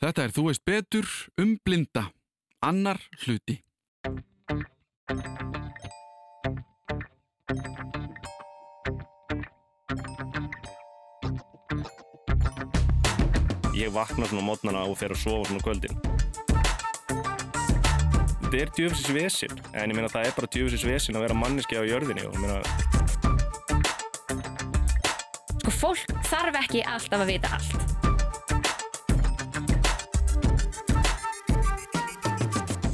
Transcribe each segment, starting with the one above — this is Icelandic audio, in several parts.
Þetta er Þú veist betur um blinda. Annar hluti. Ég vakna svona mótnana og fer að sofa svona á kvöldin. Þetta er djöfisins vesin, en ég meina það er bara djöfisins vesin að vera manneski á jörðinni og ég meina Sko, fólk þarf ekki alltaf að vita allt.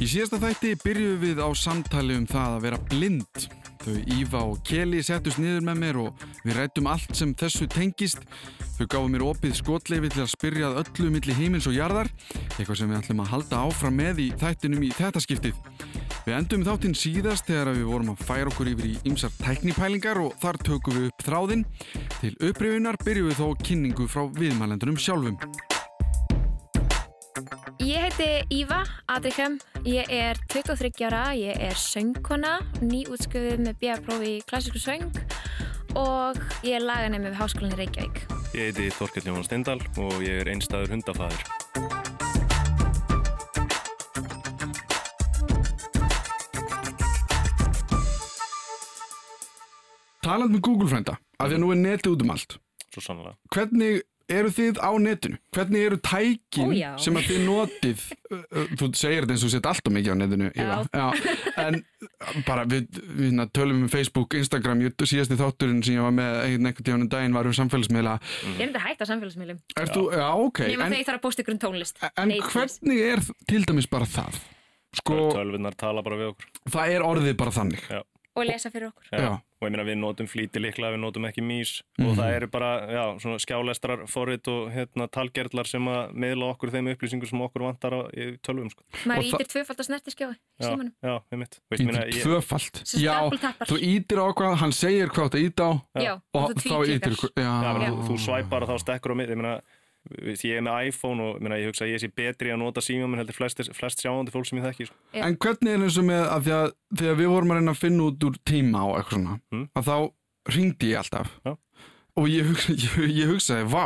Í síðasta þætti byrjuðum við á samtali um það að vera blind. Þau Íva og Keli settust niður með mér og við rættum allt sem þessu tengist. Þau gáðu mér opið skotleifi til að spyrja að öllu milli heimins og jarðar, eitthvað sem við ætlum að halda áfram með í þættinum í þetta skiptið. Við endum þáttinn síðast þegar við vorum að færa okkur yfir í ymsar tæknipælingar og þar tökum við upp þráðinn. Til upprifunar byrjuðum við þó kynningu frá viðmælendunum sjálfum. Ég heiti Íva Adrikem, ég er 23 ára, ég er söngkona, nýútskjöfuð með B.A.prófi í klassísku söng og ég er laganemi við Háskólinni Reykjavík. ég heiti Þorkell Jóhann Steindal og ég er einstæður hundafæður. Talað með Google frænda, af því að nú er netið út um allt. Svo sannlega. Hvernig eru þið á netinu? Hvernig eru tækin Ó, já. sem að þið notið? Þú segir þetta eins og sett alltaf mikið á netinu, Íva. Já. En bara við, við hérna, tölum um Facebook, Instagram, ég síðasti þátturinn sem ég var með einn einhvern tíðan um daginn var um samfélagsmiðla. Ég er enda hægt á samfélagsmiðlum, Er þú, já, ok. En, þegar ég þarf að posta ykkur um tónlist. en Nei, hvernig er til dæmis bara það? Sko, Tölvunar tala bara við okkur. það er orðið bara þannig. Já. Og lesa fyrir okkur. Já. Og ég meina við notum flíti líkla, við notum ekki mís Mhm. og það eru bara, já, svona skjálestrar forrit og hérna talgerðlar sem að miðla okkur þeim upplýsingur sem okkur vantar á í tölvum, sko. Maður ítir tvöfald í Já, símanum. já, við mitt. Veist, ég meina, Ítir. Sem Já, þú ítir á hvað, hann segir hvað það ít á Já, og og þú þá ítir. Já, já, þú svæpar og þá stekkur á mitt, ég meina, því ég er með iPhone og ég meina, ég hugsa að ég sé betri að nota síma minn heldur flest, flest sjáandi fólk sem ég þekki, sko. En hvernig er eins og með að því að þegar við vorum að reyna að finna út úr tíma og eitthvað svona, Mm. að þá ringdi ég alltaf Já. og ég, hugsa, ég, ég hugsaði, vá,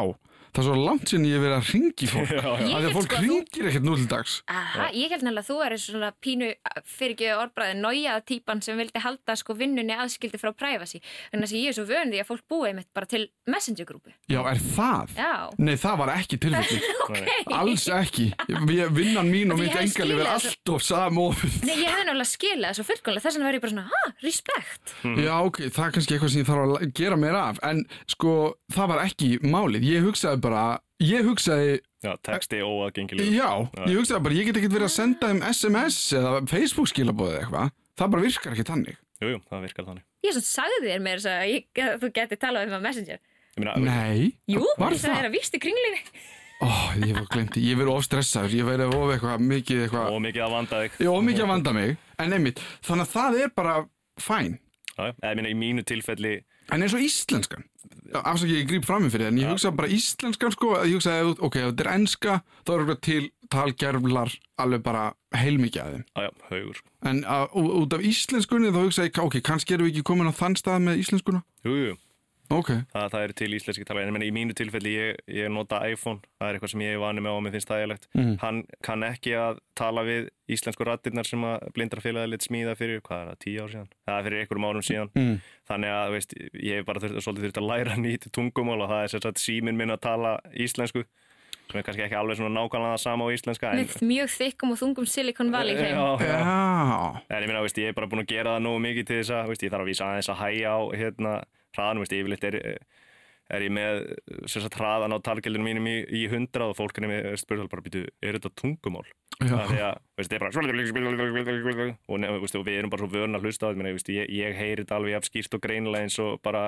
það er svo langt sinni ég hef verið að ringi fólk. Að því að fólk sko ringir ekkert nú til dags. Aha, ég held nefnilega að þú er svona pínu fyrir ekki orðbræði nójaða típan sem vildi halda sko vinnunni aðskildi frá privacy. En þess að ég er svo vön því að fólk búið mitt bara til messengergrúpu. Já, er það? Já. Nei, það var ekki tilfelli. Okay. Alls ekki. Ég, vinnan mín og mitt er skilið þessu- alltof samofið. Nei, ég hefði náttúrulega skilað þessu fullkomlega, þess vegna ég bara svona, ha, respect. Já, ok, það er kannski eitthvað sem ég þarf að gera meira af. En sko, það var ekki málið. Ég hugsaði bara, ég hugsaði Já, texti óaðgengilegur. Já, ég hugsaði bara, ég get ekkert verið að senda þeim SMS eða Facebook skilabóðið eitthvað. Það bara virkar ekki þannig. Jú, jú, það virkar þannig. Ég svo sagði þér mér þess að þú geti talað um að messenger. Ég meina, Nei, Jú, var ég sagði það? þér að víst í kringlinni. Ó, ég var glemti, ég verið of stressaður, ég verið of eitthvað, mikið eitthvað, og mikið að vanda þig. of mikið að vanda mig, en einmitt, þannig að það er bara fæn. Já. Eða, ég meina, í mínu tilfelli, En eins og íslenskan, afsakið ég gríp fram með fyrir það, en ég hugsa bara íslenskan sko, ég hugsa að ok, ef þetta er enska, þá er eitthvað til talgerflar alveg bara heilmikið að þeim. já, já, haugur. sko. En að, út af íslenskunni þá hugsa ég, ok, kannski erum við ekki komin á þann stað með íslenskuna? Jú, jú, Ok, það, það eru til íslenski tala. En ég meina, í mínu tilfelli, ég, ég nota iPhone, það er eitthvað sem ég er vanið með og mér finnst þægilegt. Mhm. Hann kann ekki að tala við íslensku rattirnar sem að blindrafélagi lit smíða fyrir, hvað er það, tíu ár síðan? Það er fyrir einhverjum árum síðan. mm. Þannig að, veist, ég hef bara þurft, svolítið þurft að læra nýtt tungumál og það er sér satt síminn minn að tala íslensku. Sem er kannski ekki alveg svona nákvæmlega það sama á íslenska. En, Með mjög þykkum og þungum Silicon Valley hreim. já, já. já, En ég meina, veist, ég er bara búin að gera það nógu mikið til þess að, veist, ég þarf að vísa aðeins að hæja á hérna hraðan, veist, yfirleitt er, er ég með sem sagt hraðan á talgjöldunum mínum í, í hundra og fólk er með spurðal bara býtu, er þetta tungumál? já, Af Því að, veist, þetta er bara og, nefn, veist, og við erum bara svo vörn að hlusta á þetta, ég, ég heyri þetta alveg jafn skýrt og greinilega eins og bara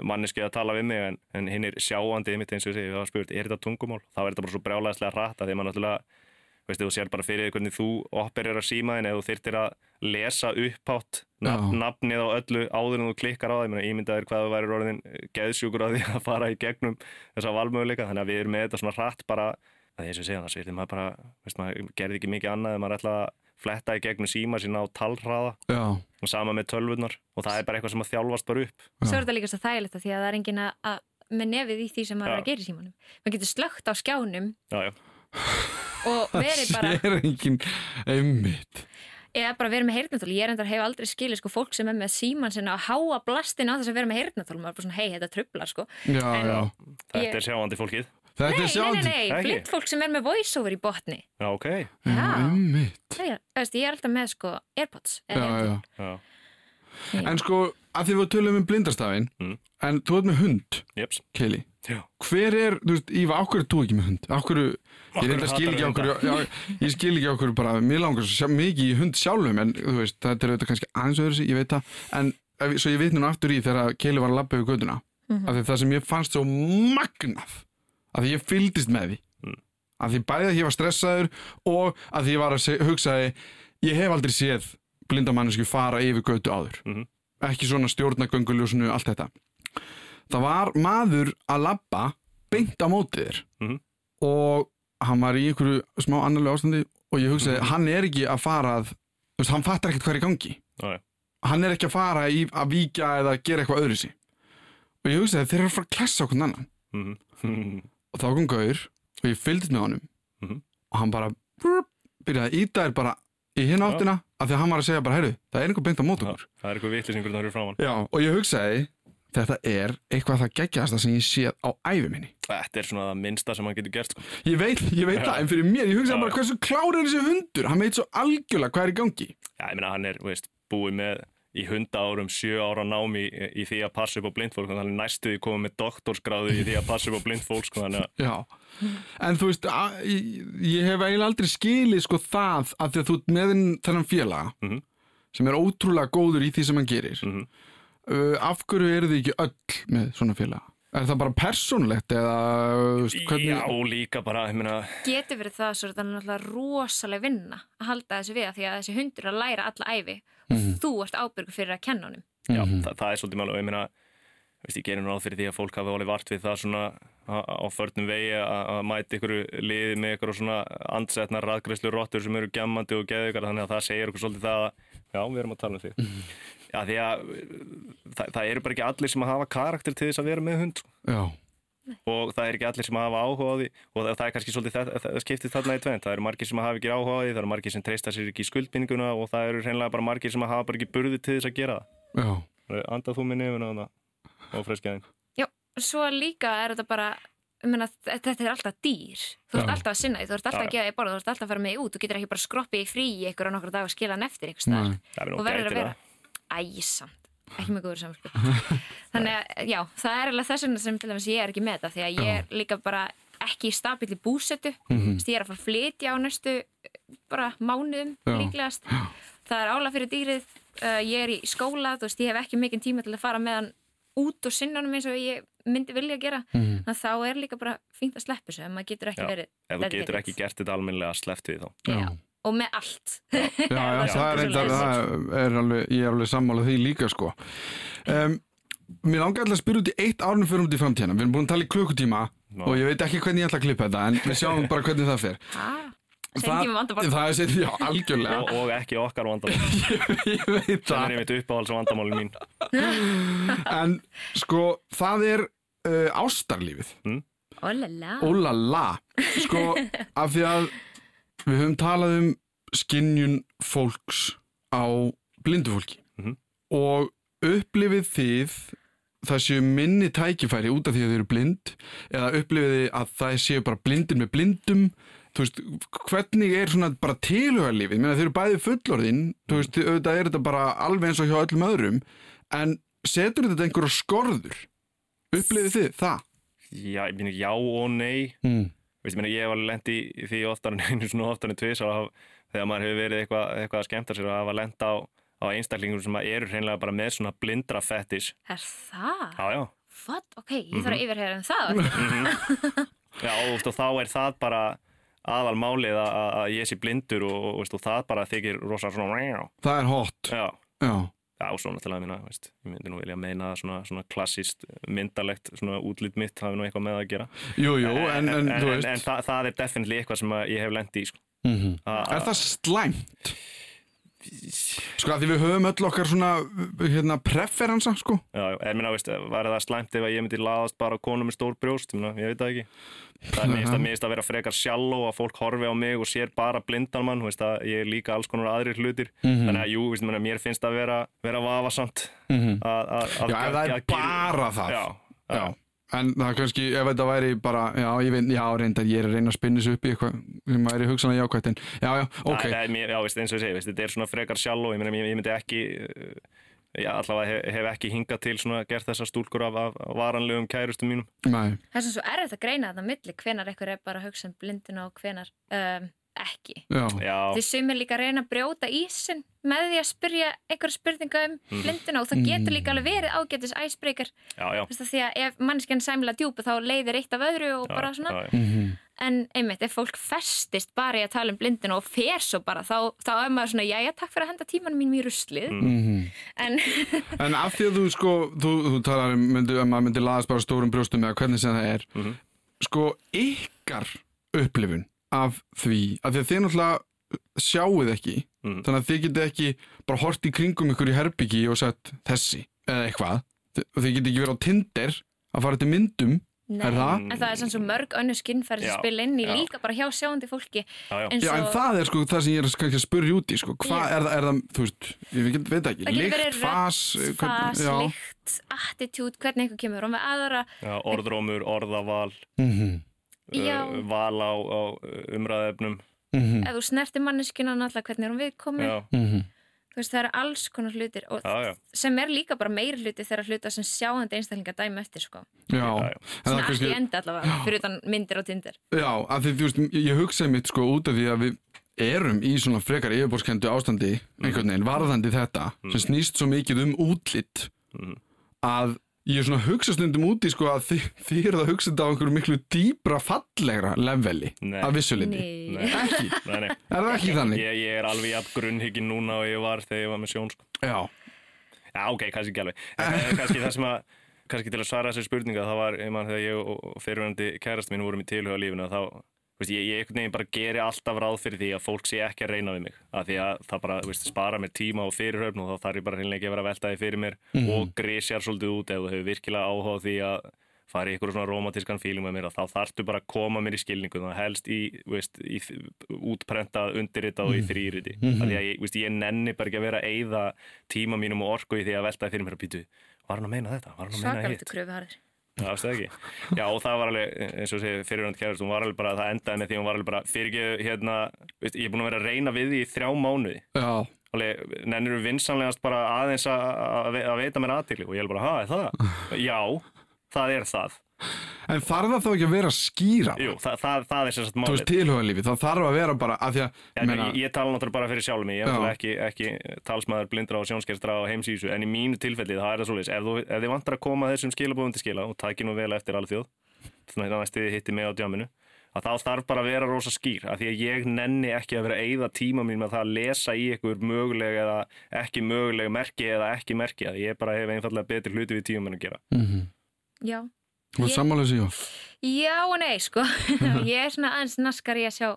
manneski að tala við mig en, en hinn er sjáandi mitt eins og ég segi, það var spurt, er þetta tungumál? Þá er þetta bara svo brjálæðislega rætt að því að maður náttúrulega veist, þú sér bara fyrir því hvernig þú opererar símaðin eða þú þyrtir að lesa upphátt nafn, nafnið á öllu áður en þú klikkar á það, ég meina ímyndaðir hvað þú væri orðin geðsjúkur á því að fara í gegnum þessa valmöguleika, þannig að við erum með þetta svona hratt bara, að því eins og segja það sveitir maður bara, veist maður gerði ekki mikið annað en maður ætla að fletta í gegnum síma sína á talhraða. Og sama með tölvurnar. Og það er bara eitthvað sem að þjálfast bara upp. Svo er þetta líka svo þægilegt að því að það er engin að, að með nefið í því sem maður er að gera í símanum. Maður getur slögt á skjánum. Já, já, og verið bara Það er engin einmitt. eða bara verið með heyrnatól ég er endar hef aldrei skilið sko fólk sem er með síman sinna að háa blastin á þess að vera með heyrnatól maður er bara svona hei þetta trublar sko Já, En- já. Þetta Ég- er sjáandi fólkið. Þetta nei, er nei, sjáandi. nei, nei, Ekki? blind fólk sem er með voiceover í botni Já, ok. Já. Það ég er alltaf með sko Airpods Já, eða já. Já, En sko, að því við tölum um blindastafinn, Mm. en þú ert með hund, jeps. Já. Hver er, þú veist, Íva, er þú ekki með hund? Ákveður, ég reynda skil ekki já, ég skil ekki ákveður bara, mér langar svo sjá- mikið í hund sjálfum, en þú veist, þetta er auðvitað kannski aðeins öðru sig, ég veit það, en ef, svo ég veit núna aftur í þegar Kelly var að labba yfir göduna, af því það sem ég fannst svo magnað, af því ég fylgdist með því, Mm. af því bæði að ég var stressaður og að því ég var að hugsaði, ég hef aldrei séð blindamannisku fara yfir götu áður Mhm. ekki það var maður að labba beint á mótið þér Mhm. og hann var í einhverju smá annarlega ástandi og ég hugsaði, Mhm. hann er ekki að fara að þú veist, hann fattar ekkert hvað er í gangi já. hann er ekki að fara í, að víkja eða gera eitthvað öðru sig og ég hugsaði, þeir eru að fara að klessa okkur annan Mhm. og þá kom Gaur og ég fylgdist með honum Mhm. og hann bara brr, byrjaði að íta þér bara í hinn áttina af því að hann var að segja bara, heyrðu, það er einhver beint á mót okkur Það er eitthvað vitlisingur það eru framann. Já, og ég hugsaði þetta er eitthvað það geggjast sem ég séð á æfi minni Þetta er svona það minnsta sem hann getur gert. Sko. ég veit, ég veit það, en fyrir mér, ég hugsaði Já. bara hversu klár er þessi hundur hann veit svo algjörlega hvað er í gangi Já, ég meina hann er, veist, búið með í hunda árum sjö ára námi í, í því að passa upp á blind fólk, þannig að næstu því komið með doktorsgráðu í því að passa upp á blind fólk, sko, Já, en þú veist að, ég, ég hef eiginlega aldrei skilið sko það að því að þú með þenn- þennan félaga Mhm. sem er ótrúlega góður í því sem hann gerir Mhm. Uh, af hverju eru þið ekki öll með svona félaga? Er það bara persónlegt eða þú veist, hvernig Já, líka bara, ég meina, getur verið það svo þetta er náttúrulega rosalega vinna að halda þessu við af því að þessi hundur er að læra alla æfi og Mhm. þú ert ábyrgur fyrir að kenna honum já, Mhm. það, það er svolítið máli og ég meina, ég gerir náð fyrir því að fólk hafi alveg vart við það svona á, förnum vegi að að mæta ykkur liði með ykkur svona andsetnar raðgræslu rottur sem eru gemmandi og geðugar þannig að það segir okkur svolítið það að, já, við erum að tala um því. Já, því að það, það eru bara ekki allir sem hafa karakter til þess að vera með hund, sko. Já, og það er ekki allir sem hafa áhuga á því og það, það er kannski svolítið það, það skiptið þarna í tvent það eru margir sem hafa ekki áhuga á því, það eru margir sem treysta sér ekki í skuldbindinguna og það eru hreinlega bara margir sem hafa bara ekki burði til þess að gera já, það andað þú með nefuna og freskjaðin Já, svo líka er þetta bara ég meina, þetta er alltaf dýr. Þú ert Já. alltaf að sinna því, þú ert alltaf Já, að gefa því borð þú ert alltaf að fara með út, þú getur ekki bara skroppið í frí í ykkur á nokkra dag og skila hann eftir nú og verður að vera æsamt, ekki með góður samskil þannig að já, það er alveg þess vegna sem til dæmis ég er ekki með þetta því að ég er líka bara ekki í stabíli búsetu. Mhm. Þess, ég er að fara að flytja á næstu bara mánuðum Já. líklegast. Það er ála fyrir dýrið. Uh, ég er í skóla, þú veist, ég hef ekki mikinn tíma til að fara með hann út og sinna hann eins og ég myndi vilja gera. Mhm. þannig að þá er líka bara fínt að sleppa þessu en maður getur ekki Já, verið ef þú getur ekki gert þetta almennilega sleppt við þá. Já. Og með allt já, já, það er reyndar, það er alveg, ég er alveg sammála því líka sko. Um, mér langar alltaf að spyrja út í eitt árnum fyrir út í framtíðina. Við erum búin að tala í klukkutíma Já. og ég veit ekki hvernig ég ætla að klippa þetta en við sjáum bara hvernig það fer. vandabál Það er sér, já, algjörlega. og, og ekki okkar vandamál ég veit það það. er einmitt uppáhalds vandamálin mín En sko, það er uh, ástarlífið. Ólala Ólala. Sko, af því að við höfum talað um skinnjun fólks á blindu fólki. Mhm. Og upplifið þið það séu minni tækifæri út af því að þið eru blind eða upplifið þið að það séu bara blindir með blindum þú veist, hvernig er svona bara tilhugarlífið, ég meina þið eru bæði fullorðin þú veist, auðvitað er þetta bara alveg eins og hjá öllum öðrum en setur þetta einhverja skorður upplifið þið það? já, ég meina, já og nei Mm. Veist, ég, meina, ég hef alveg lent í því oftar en einu svona oftar en tvis þegar maður hefur verið eitthvað, eitthvað að skemmta sér og hafa lent á, á einstaklingur sem eru hreinlega bara með svona blindra fettis Er það? já, já, What? Ok, ég þarf að yfirheyra um það eftir. já og, veist, og þá er það bara aðal málið að, að- að ég sé blindur og, og, veist, og það bara þykir rosa svona Það er hot, já, já. Já svo náttúrulega minna, veist, ég myndi nú vilja meina að svona, svona klassist myndalegt svona útlít mitt hafi nú eitthvað með að gera Jú, jú, en, en, þú veist en það, það er definitely eitthvað sem ég hef lent í sko. mm A- Er það slæmt? Sko að því við höfum öll okkar svona hérna preferensa sko. Já, ég minna, veist, var það slæmt ef að ég myndi laðast bara á konu með stór brjóst, ég, ég veit það ekki. Það er minnst að, minnst að vera frekar sjálf og að fólk horfi á mig og sér bara blindan mann, veist, að ég er líka alls konar aðrir hlutir. Þannig að jú, veist, mér finnst að vera, vera vafasamt. Að, að, að, Já, ef það er bara það. Já, Já, en það er kannski, ef þetta væri bara, já, ég veit, já, reyndar, ég er að reyna að spinna þessu upp í eitthvað sem væri hugsanlega jákvætt, en já, já, ok. Það er mér, já, veist, eins og ég segi, veist, þetta er svona frekar sjálf og ég, meina, ég, ég myndi ekki, uh, já, allavega hef, hef ekki hingað til svona gert þessar stúlkur af, af varanlegum kærustum mínum. Nei, Það er svona svo erfitt að greina þetta milli hvenar einhver er bara að hugsa um blinduna og hvenar um, ekki. Þið sumir líka að reyna að brjóta ísin með því að spyrja einhverja spurninga um blinduna og það getur líka alveg verið ágætis æsbreykar. því að ef mannskjarn sæmilega djúpa þá leiðir eitt af öðru og já, bara svona. Já, já. mhm, En einmitt, ef fólk festist bara í að tala um blindina og fer svo bara, þá, þá er maður svona, já, já, takk fyrir að henda tímanum mínum í ruslið. mhm. En, En af því að þú sko, þú, þú talar um að maður myndi laðast bara stórum brjóstum eða hvernig sem það er, Mhm. sko, ykkar upplifun af því, af því að þið náttúrulega sjáuð ekki, Mhm. þannig að þið getið ekki bara hort í kringum ykkur í herbyggi og sett þessi, eða eitthvað, og þið getið ekki verið á Tinder að fara til myndum, nei, Er það? en það er svona svo mörg önnu skinnfæri sem Já, spila inn í já. líka bara hjá sjáandi fólki. Já, já. eins Já, en það er sko það sem ég er kannski að spurja út í sko. Hvað er, er það, þú veist, ég veit, ekki getur hvern- fas, já. lykt, attitút, hvernig einhver kemur og með aðra. já orðrómur, orðaval, Mhm, Já. Uh, val á, á umræðefnum. mhm, Ef þú snertir manneskina náttúrulega hvernig er hún viðkomin. Já, mhm. Þú veist, það eru alls konar hlutir og já, já. sem er líka bara meiri hluti þegar hluta sem sjáandi einstaklinga dæmi eftir, sko. Já, Svona er allt í enda allavega, fyrir utan myndir á Tinder. Já, af því þú veist, ég hugsaði mitt sko út af því að við erum í svona frekar yfirborðskendu ástandi einhvern veginn, varðandi þetta sem snýst svo mikið um útlitt Mhm. að ég er svona að hugsa stundum úti sko að þið, þið eruð að hugsa þetta á einhverju miklu dýbra fallegra leveli Nei. að vissuliti Nei. Nei. Ekki, Nei, nei. er það ekki þannig? Ég, ég er alveg jafn grunnhyggin núna og ég var þegar ég var með sjón, sko. Já, Já, ok, kannski ekki alveg. En er kannski það sem að, kannski til að svara þessari spurninga, það var, ég mann, þegar ég og fyrirvændi kærast mín vorum í tilhuga lífinu, þá, veist, ég, ég einhvern veginn bara geri alltaf ráð fyrir því að fólk sé ekki að reyna við mig. Af því að það bara, veist, spara mér tíma og fyrirhöfn og þá þarf ég bara hreinlega ekki að vera að velta því fyrir mér og grísjar svolítið út ef þú hefur virkilega áhuga á því að fara í eitthvað svona romantískan fíling með mér að þá þarftu bara að koma mér í skilningu það helst í, veist, í útprentað, undirritað og í þrýriti mm -hmm. að því að ég, veist, ég nenni bara ekki að vera að eyða tíma mínum og orku í því að velta því fyrir mér að býtu var hann að meina þetta, var hann að meina hitt. Já. Já, og það var alveg, eins og segir fyrirhund kærast, hún var alveg bara, það endaði með því hún var alveg bara, fyrir ekki, hérna, veist, ég er búin að vera að reyna við því í þrjá mánuði. já, Alveg, nennir þú vinsanlegast bara aðeins að, veita mér aðtikli og ég er bara, er það? Já, það er það. En þarf það þá ekki að vera skýra? Jú, það, það, það er sem sagt Þú málið. veist, tilhuga lífi, það þarf að vera bara að því að, Já, meina, ég, ég tala náttúrulega bara fyrir sjálfum mig, ég er ekki, ekki talsmaður blindra og sjónskerstra og heimsísu, en í mínu tilfelli það er það svolítið, ef, þú, ef þið vantar að koma þessum skilabóðum til skila og taki nú vel eftir alþjóð, þannig að næstu þið hitti mig á djáminu, að þá þarf bara að vera rosa skýr, að því að ég nenni ekki að vera að eyða tíma mín með það að lesa í einhver möguleg eða ekki möguleg merki eða ekki merki, að ég bara hef einfallega betri hluti við tíma minn að gera. mhm, Já. Þú veist sammála þessu, já. Já og nei, sko. ég er svona aðeins naskar í að sjá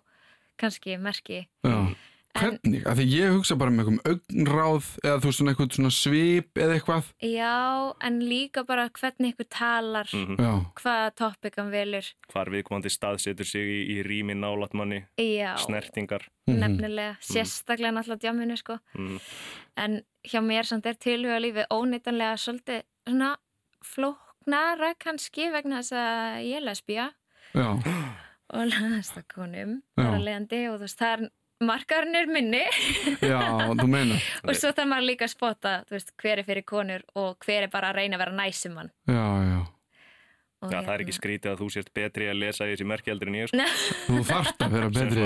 kannski merki. Já. Hvernig? Af því ég hugsa bara með einhverjum augnráð eða þú veist svona eitthvað svona svip eða eitthvað. Já, en líka bara hvernig ykkur talar, Mm Já, hvaða hann velur. Hvar viðkomandi staðsetur sig í, í rými nálat manni, Já, snertingar. Mhm. nefnilega, sérstaklega náttúrulega djáminu, sko. Mm. En hjá mér samt er tilhuga lífið ónýtanlega svolítið svona flóknara kannski vegna þess að ég er lesbía já, og laðast að konum þar að leiðandi og þú veist, það er markarinn er minni já, og svo það maður líka að spotta, veist, hver er fyrir konur og hver er bara að reyna að vera næsum hann. Já, já. Já, það er ekki hérna- skrítið að þú sért betri að lesa í þessi merkjaldur en ég, sko. Þú þarft að vera betri.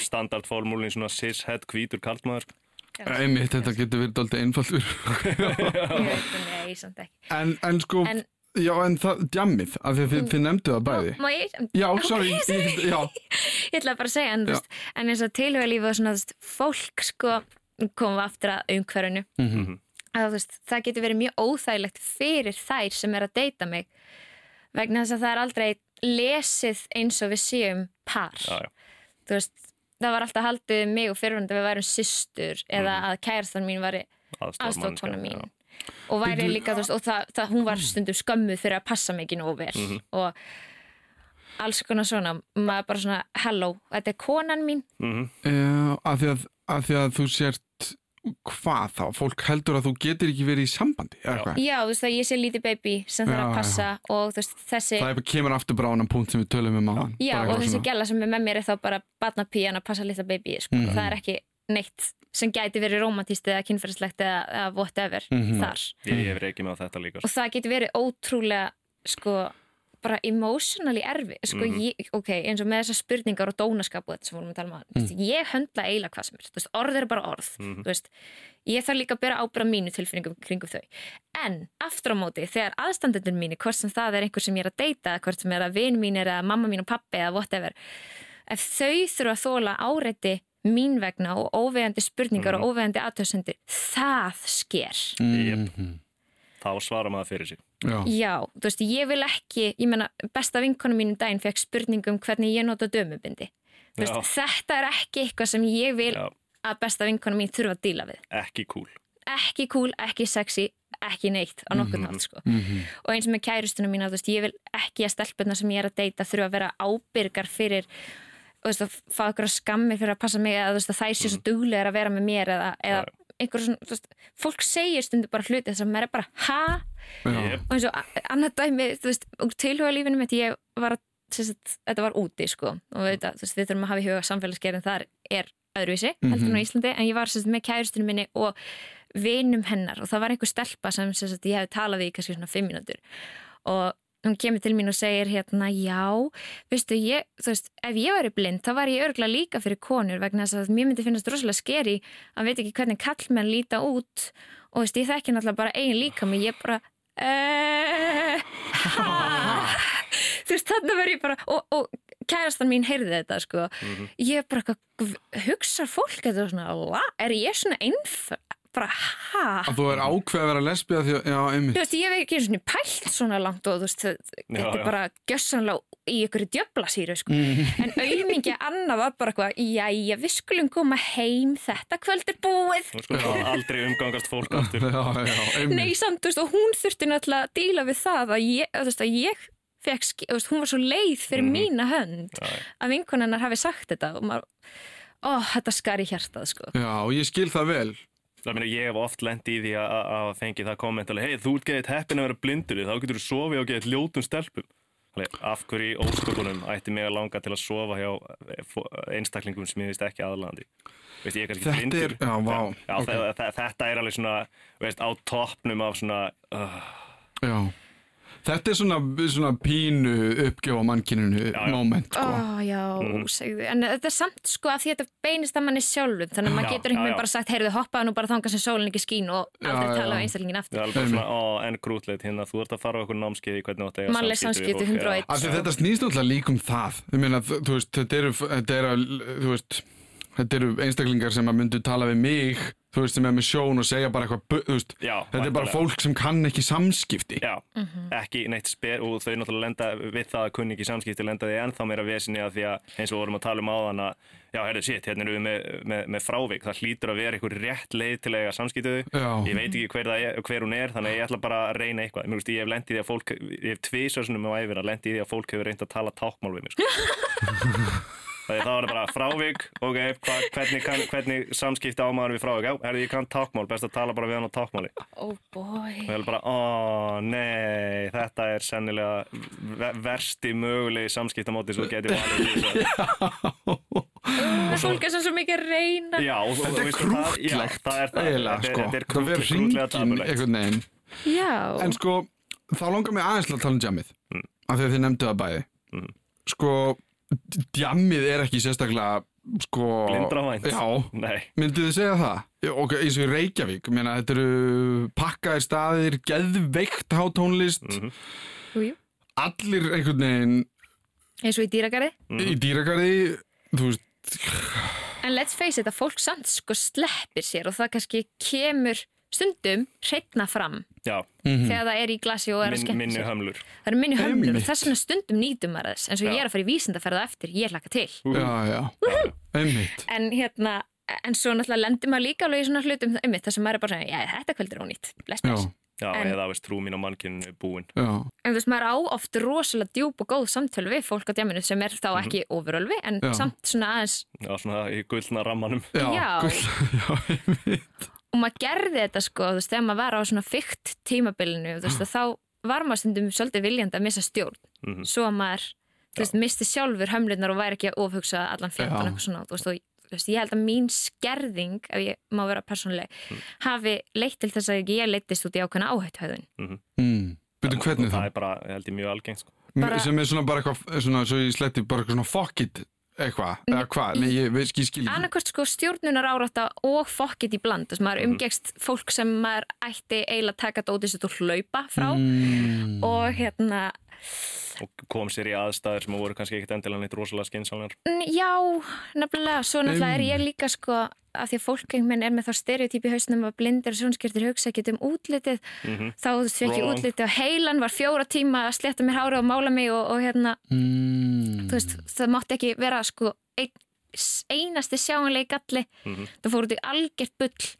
standardfórmúlin svona cis-head hvítur kallmaður sko. Einmitt, þetta getur verið alltaf einfaldur. En, en sko, En- já, en það, djammið, af því að þið, þið nefndu það bæði. Má ég, Já, sorry, ég, já, ég ætla bara að segja, en, veist, en eins og tilhuga lífið og svona, þú veist, fólk sko, komum við aftur að umhverfinu, Mhm. að þú veist, það getur verið mjög óþægilegt fyrir þær sem er að deyta mig, vegna þess að það er aldrei lesið eins og við séum par. Já, já. Þú veist, það var alltaf haldið um mig og fyrirvændi að við værum systur eða Mhm. að kærastan mín var aðstofkona mín já. Og væri Bíddu- líka, þú veist, og það, það, hún var stundum skömmuð fyrir að passa mig ekki nógu vel Mhm. og alls konar svona, maður bara svona hello, þetta er konan mín Mhm. Já, af því að, að því að þú sért hvað þá? Fólk heldur að þú getur ekki verið í sambandi eða Já. hvað? já, þú veist að ég sé lítið baby sem þarf Já, að já. passa og þú veist, þessi Það er bara kemur aftur bara á annan punkt sem við tölum um á hann Já, og þessi gæla sem er með mér er þá bara barnapíjan að passa litla baby sko. Mhm. það er ekki neitt sem gæti verið romantíst eða kynferðislegt eða, eða whatever Mhm. þar Ég, hef reykið með þetta líka og það getur verið ótrúlega sko bara emotionally erfi sko, Mhm. ég, ok, eins og með þessar spurningar og dónaskap og þetta sem vorum að tala um mm. ég höndla eiginlega hvað sem er, þú veist, orð eru bara orð Mhm. þú veist, ég þarf líka að bera ábyrða mínu tilfinningum kringum þau en aftur á móti, þegar aðstandendur mínu hvort sem það er einhver sem ég er að deyta hvort sem er að vin mín er að mamma mín og pappi eða whatever, ef þau þurfa að þóla áreiti mín vegna og óvegandi spurningar Mhm. og óvegandi aðtöðsendir, það sker mm Þá svarar maður fyrir sig Já, Já, þú veist, ég vil ekki, ég menna, besta vinkonu mín um daginn fekk spurningu um hvernig ég nota dömubindi. Veist, þetta er ekki eitthvað sem ég vil Já, að besta vinkonu mín þurfa að díla við. ekki cool Ekki cool, ekki sexy, ekki neitt á nokkurn Mhm. hátt, sko. Mhm. Og eins með kærustunum mína, þú veist, ég vil ekki að stelpuna sem ég er að deyta þurfa að vera ábyrgar fyrir, veist, að fá ykkur að skammi fyrir að passa mig eða þú veist, að þær sé svo duglegar að vera með mér eða, eða Já. einhver svona, þú veist, fólk segir stundu bara hluti þess að maður er bara, ha? já, og eins og a- annað dæmi þú veist, úr tilhuga lífinu mitt ég var að, sagt, þetta var úti sko og við, þú veist, við þurfum að hafa í huga samfélagsgerðin þar er öðruvísi, heldur en á Íslandi en ég var sagt, með kærustunum minni og vinum hennar og það var einhver stelpa sem, sagt, ég hef talað við í kannski svona fimm mínútur og hún kemur til mín og segir hérna, já, veistu, ég, þú veist, ef ég væri blind, þá var ég örgulega líka fyrir konur vegna þess að mér myndi finnast rosalega skeri að veit ekki hvernig kallmenn líta út og veist, ég þekki náttúrulega bara eigin líka mig, ég bara ha? Þú veist, þannig verð ég bara og, og kærastan mín heyrði þetta sko. Ég bara, hugsa fólk er svona, er ég svona einf bara, ha Að þú er ákveð að vera lesbía því að, já, einmitt Þú veist, ég hef ekki einu svona pælt svona langt og þú veist, þetta er já. bara gjössanlega í ykkur djöflasýru, sko. Mhm. En auðmingi Anna var bara eitthvað, jæja, við skulum koma heim, þetta kvöld er búið. Þú sko aldrei umgangast fólk aftur Já, já, Nei, einmitt samt, þú veist, og hún þurfti náttúrulega að díla við það að ég, þú veist, að ég fekk, þú veist, hún var svo leið fyrir Mhm. mína hönd Já, já. að vinkonennar hafi sagt þetta og maður, ó, þetta skar í hjartað, sko. Já, og ég skil það vel meina ég hef oft lent í því að- fengi það komment alveg, hei þú ert geðið heppin að vera blindur þá getur þú sofið og geðið ljótum stelpum. Af hverju ósköpunum ætti mig að langa til að sofa hjá eh, einstaklingum sem ég veist ekki aðlandi veist, ég er kannski blindur. já, vá, já, ok. þe- þe- þetta er alveg svona veist, á toppnum af svona uh, Já Þetta er svona, svona pínu uppgjöf á mannkyninu moment, sko Ó, já, Mhm. segðu, en þetta er samt sko að því þetta beinist að manni sjálfum þannig að maður getur einhvern veginn bara sagt heyrðu, hoppaðu nú bara þangað sem sólinn ekki skín og Já, aldrei tala já. um einstaklingin það aftur er alveg bara svona, ó, en grútleit hérna, þú ert að fara á okkur námskeið í hvernig þú átt að eiga Mannleg samskipti við fólk, 101. já. Af því þetta snýst náttúrulega líka um það Ég meina, þú þú veist, þetta eru, þetta eru, þú veist, þetta eru einstaklingar sem að myndu tala við mig, þú veist, sem er með sjón og segja bara eitthvað, þú veist, Já, þetta er bara fólk sem kann ekki samskipti. Já, ekki neitt sper og þau náttúrulega lenda við það að kunni ekki samskipti lenda því ennþá meira vesinni að því að eins og við vorum að tala um áðan að já, herru, shit, hérna erum við með, með, með frávik það hlýtur að vera einhver rétt leið til að eiga samskiptu Já. ég veit ekki hver, það er, hver hún er þannig að ég ætla bara að reyna eitthvað Mér, veist, ég hef lendið því að fólk, ég hef tvísvarsunum á æfina lendið því að fólk hefur reynd að tala tákmál við mig sko. Þegar það var bara frávik, ok, hva, hvernig, kann, hvernig samskipti á maður við frávik? Já, herru, ég kann tákmál, best að tala bara við hann á tákmáli. Oh boy Og ég held bara, ó, nei, þetta er sennilega ve- versti mögulegi samskiptamóti sem þú getur valið í þessu. Það fólk er svo mikið reyna Já, og, Þetta er veistu hvað? Já, krútlegt, það er það. eiginlega, Þetta er- sko. Þetta er Það verður krútlega veginn. Já, En sko, þá langar mig aðeins að tala um djammið, Mm. af því að þið nefndu það bæði. Mm. Sko, djammið er ekki sérstaklega, sko... Blindravænt. Já, Nei, Myndið þið segja það? Já, Ok, eins og í Reykjavík, ég meina, þetta eru pakkaðir staðir, geðveikt hátónlist, jú, jú. Allir einhvern veginn Eins og í dýragarði. Í dýragarði, þú veist, En let's face it að fólk samt sko sleppir sér og það kannski kemur stundum hreitna fram já, þegar það er í glasi og er að Min, skemmta minni sér hömlur. Það eru minni hömlur Einmitt. og þess vegna stundum nýtum maður þess eins og Já. ég er að fara í vísindaferða eftir, ég hlaka til já, já, einmitt. en hérna en svo náttúrulega lendur maður líka alveg í svona hlutum um það sem maður er bara að segja, já þetta kvöld er ónýtt bless, Já, bless. Já, En- eða veist, trú mín á mannkinn er búin. já, en þú veist, maður á oft rosalega djúb og góð samtölu við fólk á djaminu sem er þá ekki ofurölvi en Já. samt svona aðeins Já, svona í gullna rammanum. já, Já. gull, já, einmitt. Og maður gerði þetta sko, þú veist, þegar maður var á svona fykt tímabilinu, þú veist, að þá var maður stundum svolítið viljandi að missa stjórn Mhm. svo að maður, þú veist, misti sjálfur hömlunar og væri ekki að ofhugsa allan fjöndan eitthvað svona, þú veist, og þú veist, ég held að mín skerðing, ef ég má vera persónuleg, hafi leitt til þess að ég leittist út í ákveðna áhættuhauðun Mm. Byrju, hvernig það það? er bara, ég held ég, mjög algengt sko. bara- Sem er svona bara eitthvað, svona, svo ég sletti bara eitthvað svona fuck it, eitthvað, eða hvað, nei, ég veist ekki skil ekki. annarkvort sko stjórnunar árátta og fokkit í bland, þess að maður umgekst fólk sem maður ætti eiginlega að taka dótið sitt og hlaupa frá Mm. og hérna og kom sér í aðstæður sem voru kannski ekkit endilega neitt rosalega skinsamlegar N- Já, nefnilega, svo náttúrulega er ég líka sko að því að fólk einhvern veginn er með þá stereotyp í hausnum að blindir og sjónskjörtir hugsa ekki um útlitið Mhm. þá þú veist, fekk ég Wrong. útlitið og heilan var fjóra tíma að sletta mér hára og mála mig og, og hérna, Mm. þú veist, það mátti ekki vera sko ein, einasti sjáanlegi galli Mhm. það fór út í algjört bull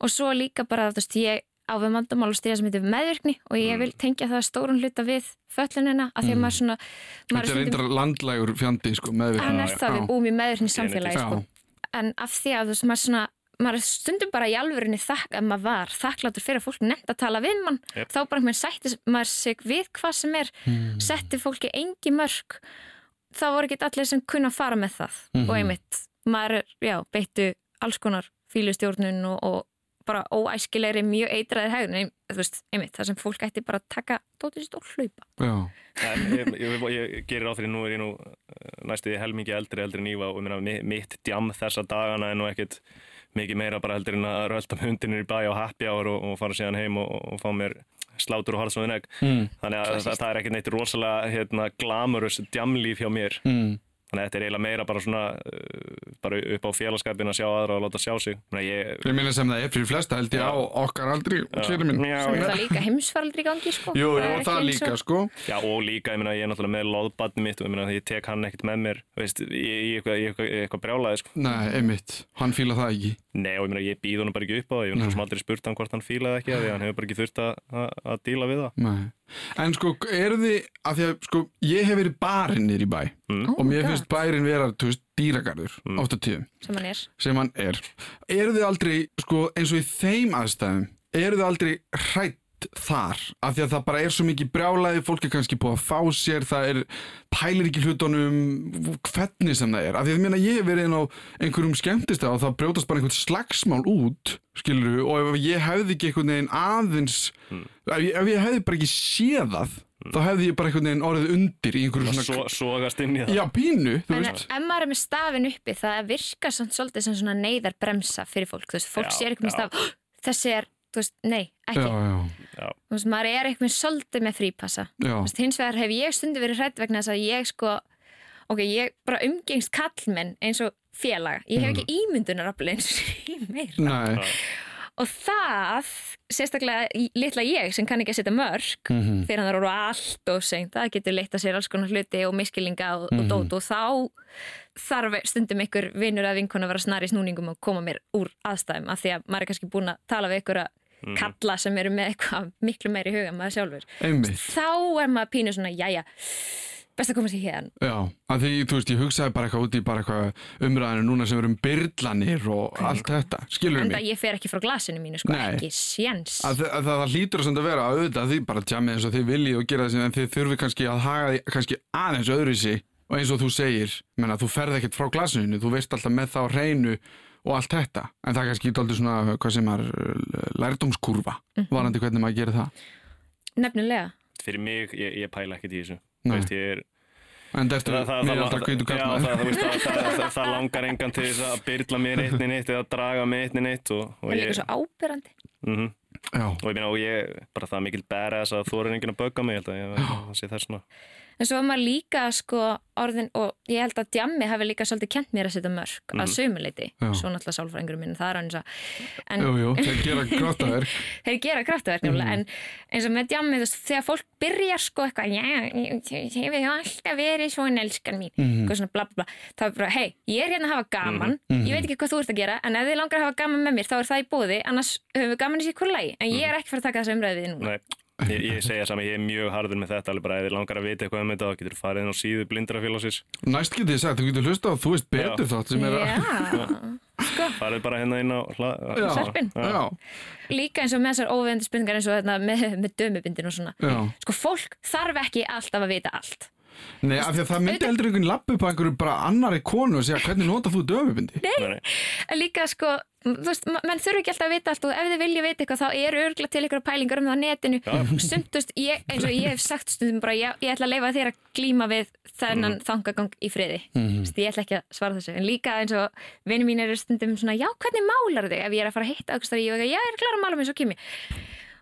og svo líka bara, þú veist, ég á við vandamál og styrja sem heitir meðvirkni og ég Mm. vil tengja það stórun hluta við föllunina að því að maður svona maður Þetta er stundum- reyndar landlægur fjandi, sko, meðvirkni. hann er það, við búum í meðvirkni samfélagi sko. en af því að veist, maður svona maður er stundum bara í alvörinni þakk að maður var þakkláttur fyrir að fólk nefnt að tala við mann Jep. þá bara maður sætti maður sig við hvað sem er Mm. setti fólki engi mörg þá voru ekki allir sem kunna að fara með það Mhm. og einmitt, maður er, já, beittu alls konar fílustjórnun og, og bara óæskilegri mjög eitraðir hegðun, þú veist, einmitt það sem fólk ætti bara að taka dóttir sitt og hlaupa. Já, En ég, ég, ég, ég gerir á því nú er ég nú eh, næstu því helmingi eldri eldri en Íva og minna, mitt djam þessa dagana er nú ekkit mikið meira bara heldur en að rölda með hundinir í bæ á happy hour og, og fara síðan heim og, og fá mér slátur og harðsóðin egg mm. þannig að það, það er ekkit neitt rosalega hérna, glamurus djamlíf hjá mér. Mm. Þannig að þetta er eiginlega meira bara svona uh, bara upp á félagskapin að sjá aðra og láta sjá sig ég Ég meina sem það er fyrir flesta held ég á okkar aldri, kæri minn. Já, svo er já. það líka heimsfaraldri í gangi sko. Jú, jú, ekki það eins líka, og- sko. Já, og líka, ég meina, ég er náttúrulega með loðbarni mitt og ég meina, ég tek hann ekkert með mér, veist, í, eitthvað, í eitthvað, í eitthvað brjálaði, sko. Nei, einmitt, hann fíla það ekki. Nei, og ég meina, ég býð honum bara ekki upp á það, ég hef aldrei spurt hann hvort hann fílaði ekki, af því að En sko, eru þið, af því að sko, ég hef verið barinn nýr í bæ Mm. Oh og mér my finnst bærin vera, þú veist, dýragarður, Mm. oft á tíðum, sem hann er sem hann er. Eru þið aldrei, sko, eins og í þeim aðstæðum, eru þið aldrei hrætt þar, af því að það bara er svo mikið brjálaði, fólk er kannski búið að fá sér, það er, pælir ekki hlutunum, hvernig sem það er, af því að ég meina ég verið inn á einhverjum skemmtist og það brjótast bara einhvern slagsmál út, skilur og ef ég hefði ekki einhvern veginn aðeins, ef, ég, ef ég hefði bara ekki séð það, þá hefði ég bara einhvern veginn orðið undir í einhverju svona, svo, sogast inn í það. já, pínu, þú En veist. ef maður er með stafin uppi það virkar samt svolítið sem svona neyðar bremsa fyrir fólk, þú veist, fólk Já, sér ekki með staf þessi er, þú veist, nei, ekki. Já, já, þú veist, maður er eitthvað svolítið með frípassa. Veist, hins vegar hef ég stundi verið hrætt vegna þess að ég sko ok, ég bara umgengst kallmenn eins og félaga, ég hef ekki ímyndunarafli eins og ég meira. Nei, og það, sérstaklega í- litla ég sem kann ekki að setja mörg mhm, fyrir hann það eru allt og seint það getur leitt að sér alls konar hluti og miskilinga og, og dót og þá þarf stundum ykkur vinnur að vinkona að vera snar í snúningum og koma mér úr aðstæðum af því að maður er kannski búin að tala við ykkur að kalla sem eru með eitthvað miklu meiri huga maður sjálfur einmitt. þá er maður pínu svona, jæja best að koma sér hérna Já, að því, þú veist, ég hugsaði bara eitthvað út í bara eitthvað umræðinu núna sem verum byrlanir og allt þetta, skilur en mig? ég fer ekki frá glasinu mínu sko, Nei. ekki séns Að, að, að það hlýtur að vera að auðvitað því bara tjamið eins og þið viljið og gera þessi en þið þurfi kannski að haga því kannski aðeins öðruvísi og eins og þú segir, menna, þú ferð ekkert frá glasinu, þú veist alltaf með það á hreinu og allt þetta, en það er kannski dálítið svona, hvað sem er lærdómskurfa, varandi hvernig maður gerir það. Nefnilega. Fyrir mig, ég, ég pæla ekkert í þessu. Veist, ég er, en er mér alltaf já, kallmaður það, það, veist, það, það, það, það langar engan til þess að byrla mér eitt neitt eða draga mig eitt neitt og, og og ég, líka svo ábyrrandi mm Já, og ég meina og ég, bara það er mikil badass að þú er enginn að bögga mig, ég held að ég, það sé þess svona. En svo var maður líka sko orðin og ég held að djammi hafi líka svolítið kent mér að setja mörg að sömuleiti, svo náttúrulega sálfræðingurum minn það er hann eins en Jú, jú, þeir gera grátaverk þeir gera kraftaverk Mhm. mm. en eins og með djammi, þegar fólk byrjar sko eitthvað, ég hefur alltaf verið svona elskan mín. Mhm. eitthvað svona bla bla bla, þá er bara, hei, ég er hérna að hafa gaman. Mhm. ég veit ekki hvað þú ert að gera, en ef þið langar að hafa gaman með mér þá er það í bóði, annars höfum við gaman í ég ég, segja saman, ég er mjög harður með þetta alveg bara ef þið langar að vita eitthvað um þetta þá getur þú farið inn á síðu blindrafélagsins. Næst getið þið sagt, þú getur hlusta á þú veist betur þátt sem er að Já, farið bara hérna inn á já, líka eins og með þessar óvegandi spurningar eins og með, með dömubindin og svona. Já. Sko, fólk þarf ekki alltaf að vita allt Nei, af því að það myndi heldur einhvern lappu á einhverju bara annari konu og segja hvernig nota þú döfubindi? Nei, líka sko, þú veist, ma- menn þurfi ekki alltaf að vita allt og ef þið vilja vita eitthvað þá eru örgla til ykkur pælingar um það á netinu. Sumt, þú veist, ég, eins og ég hef sagt stundum bara, ég, ég ætla að leifa þér að glíma við þennan mm. þangagang í friði. Mm. ég ætla ekki að svara þessu, en líka eins og vinni mín eru stundum svona, já, hvernig málar þig? Ef ég er að fara að hitta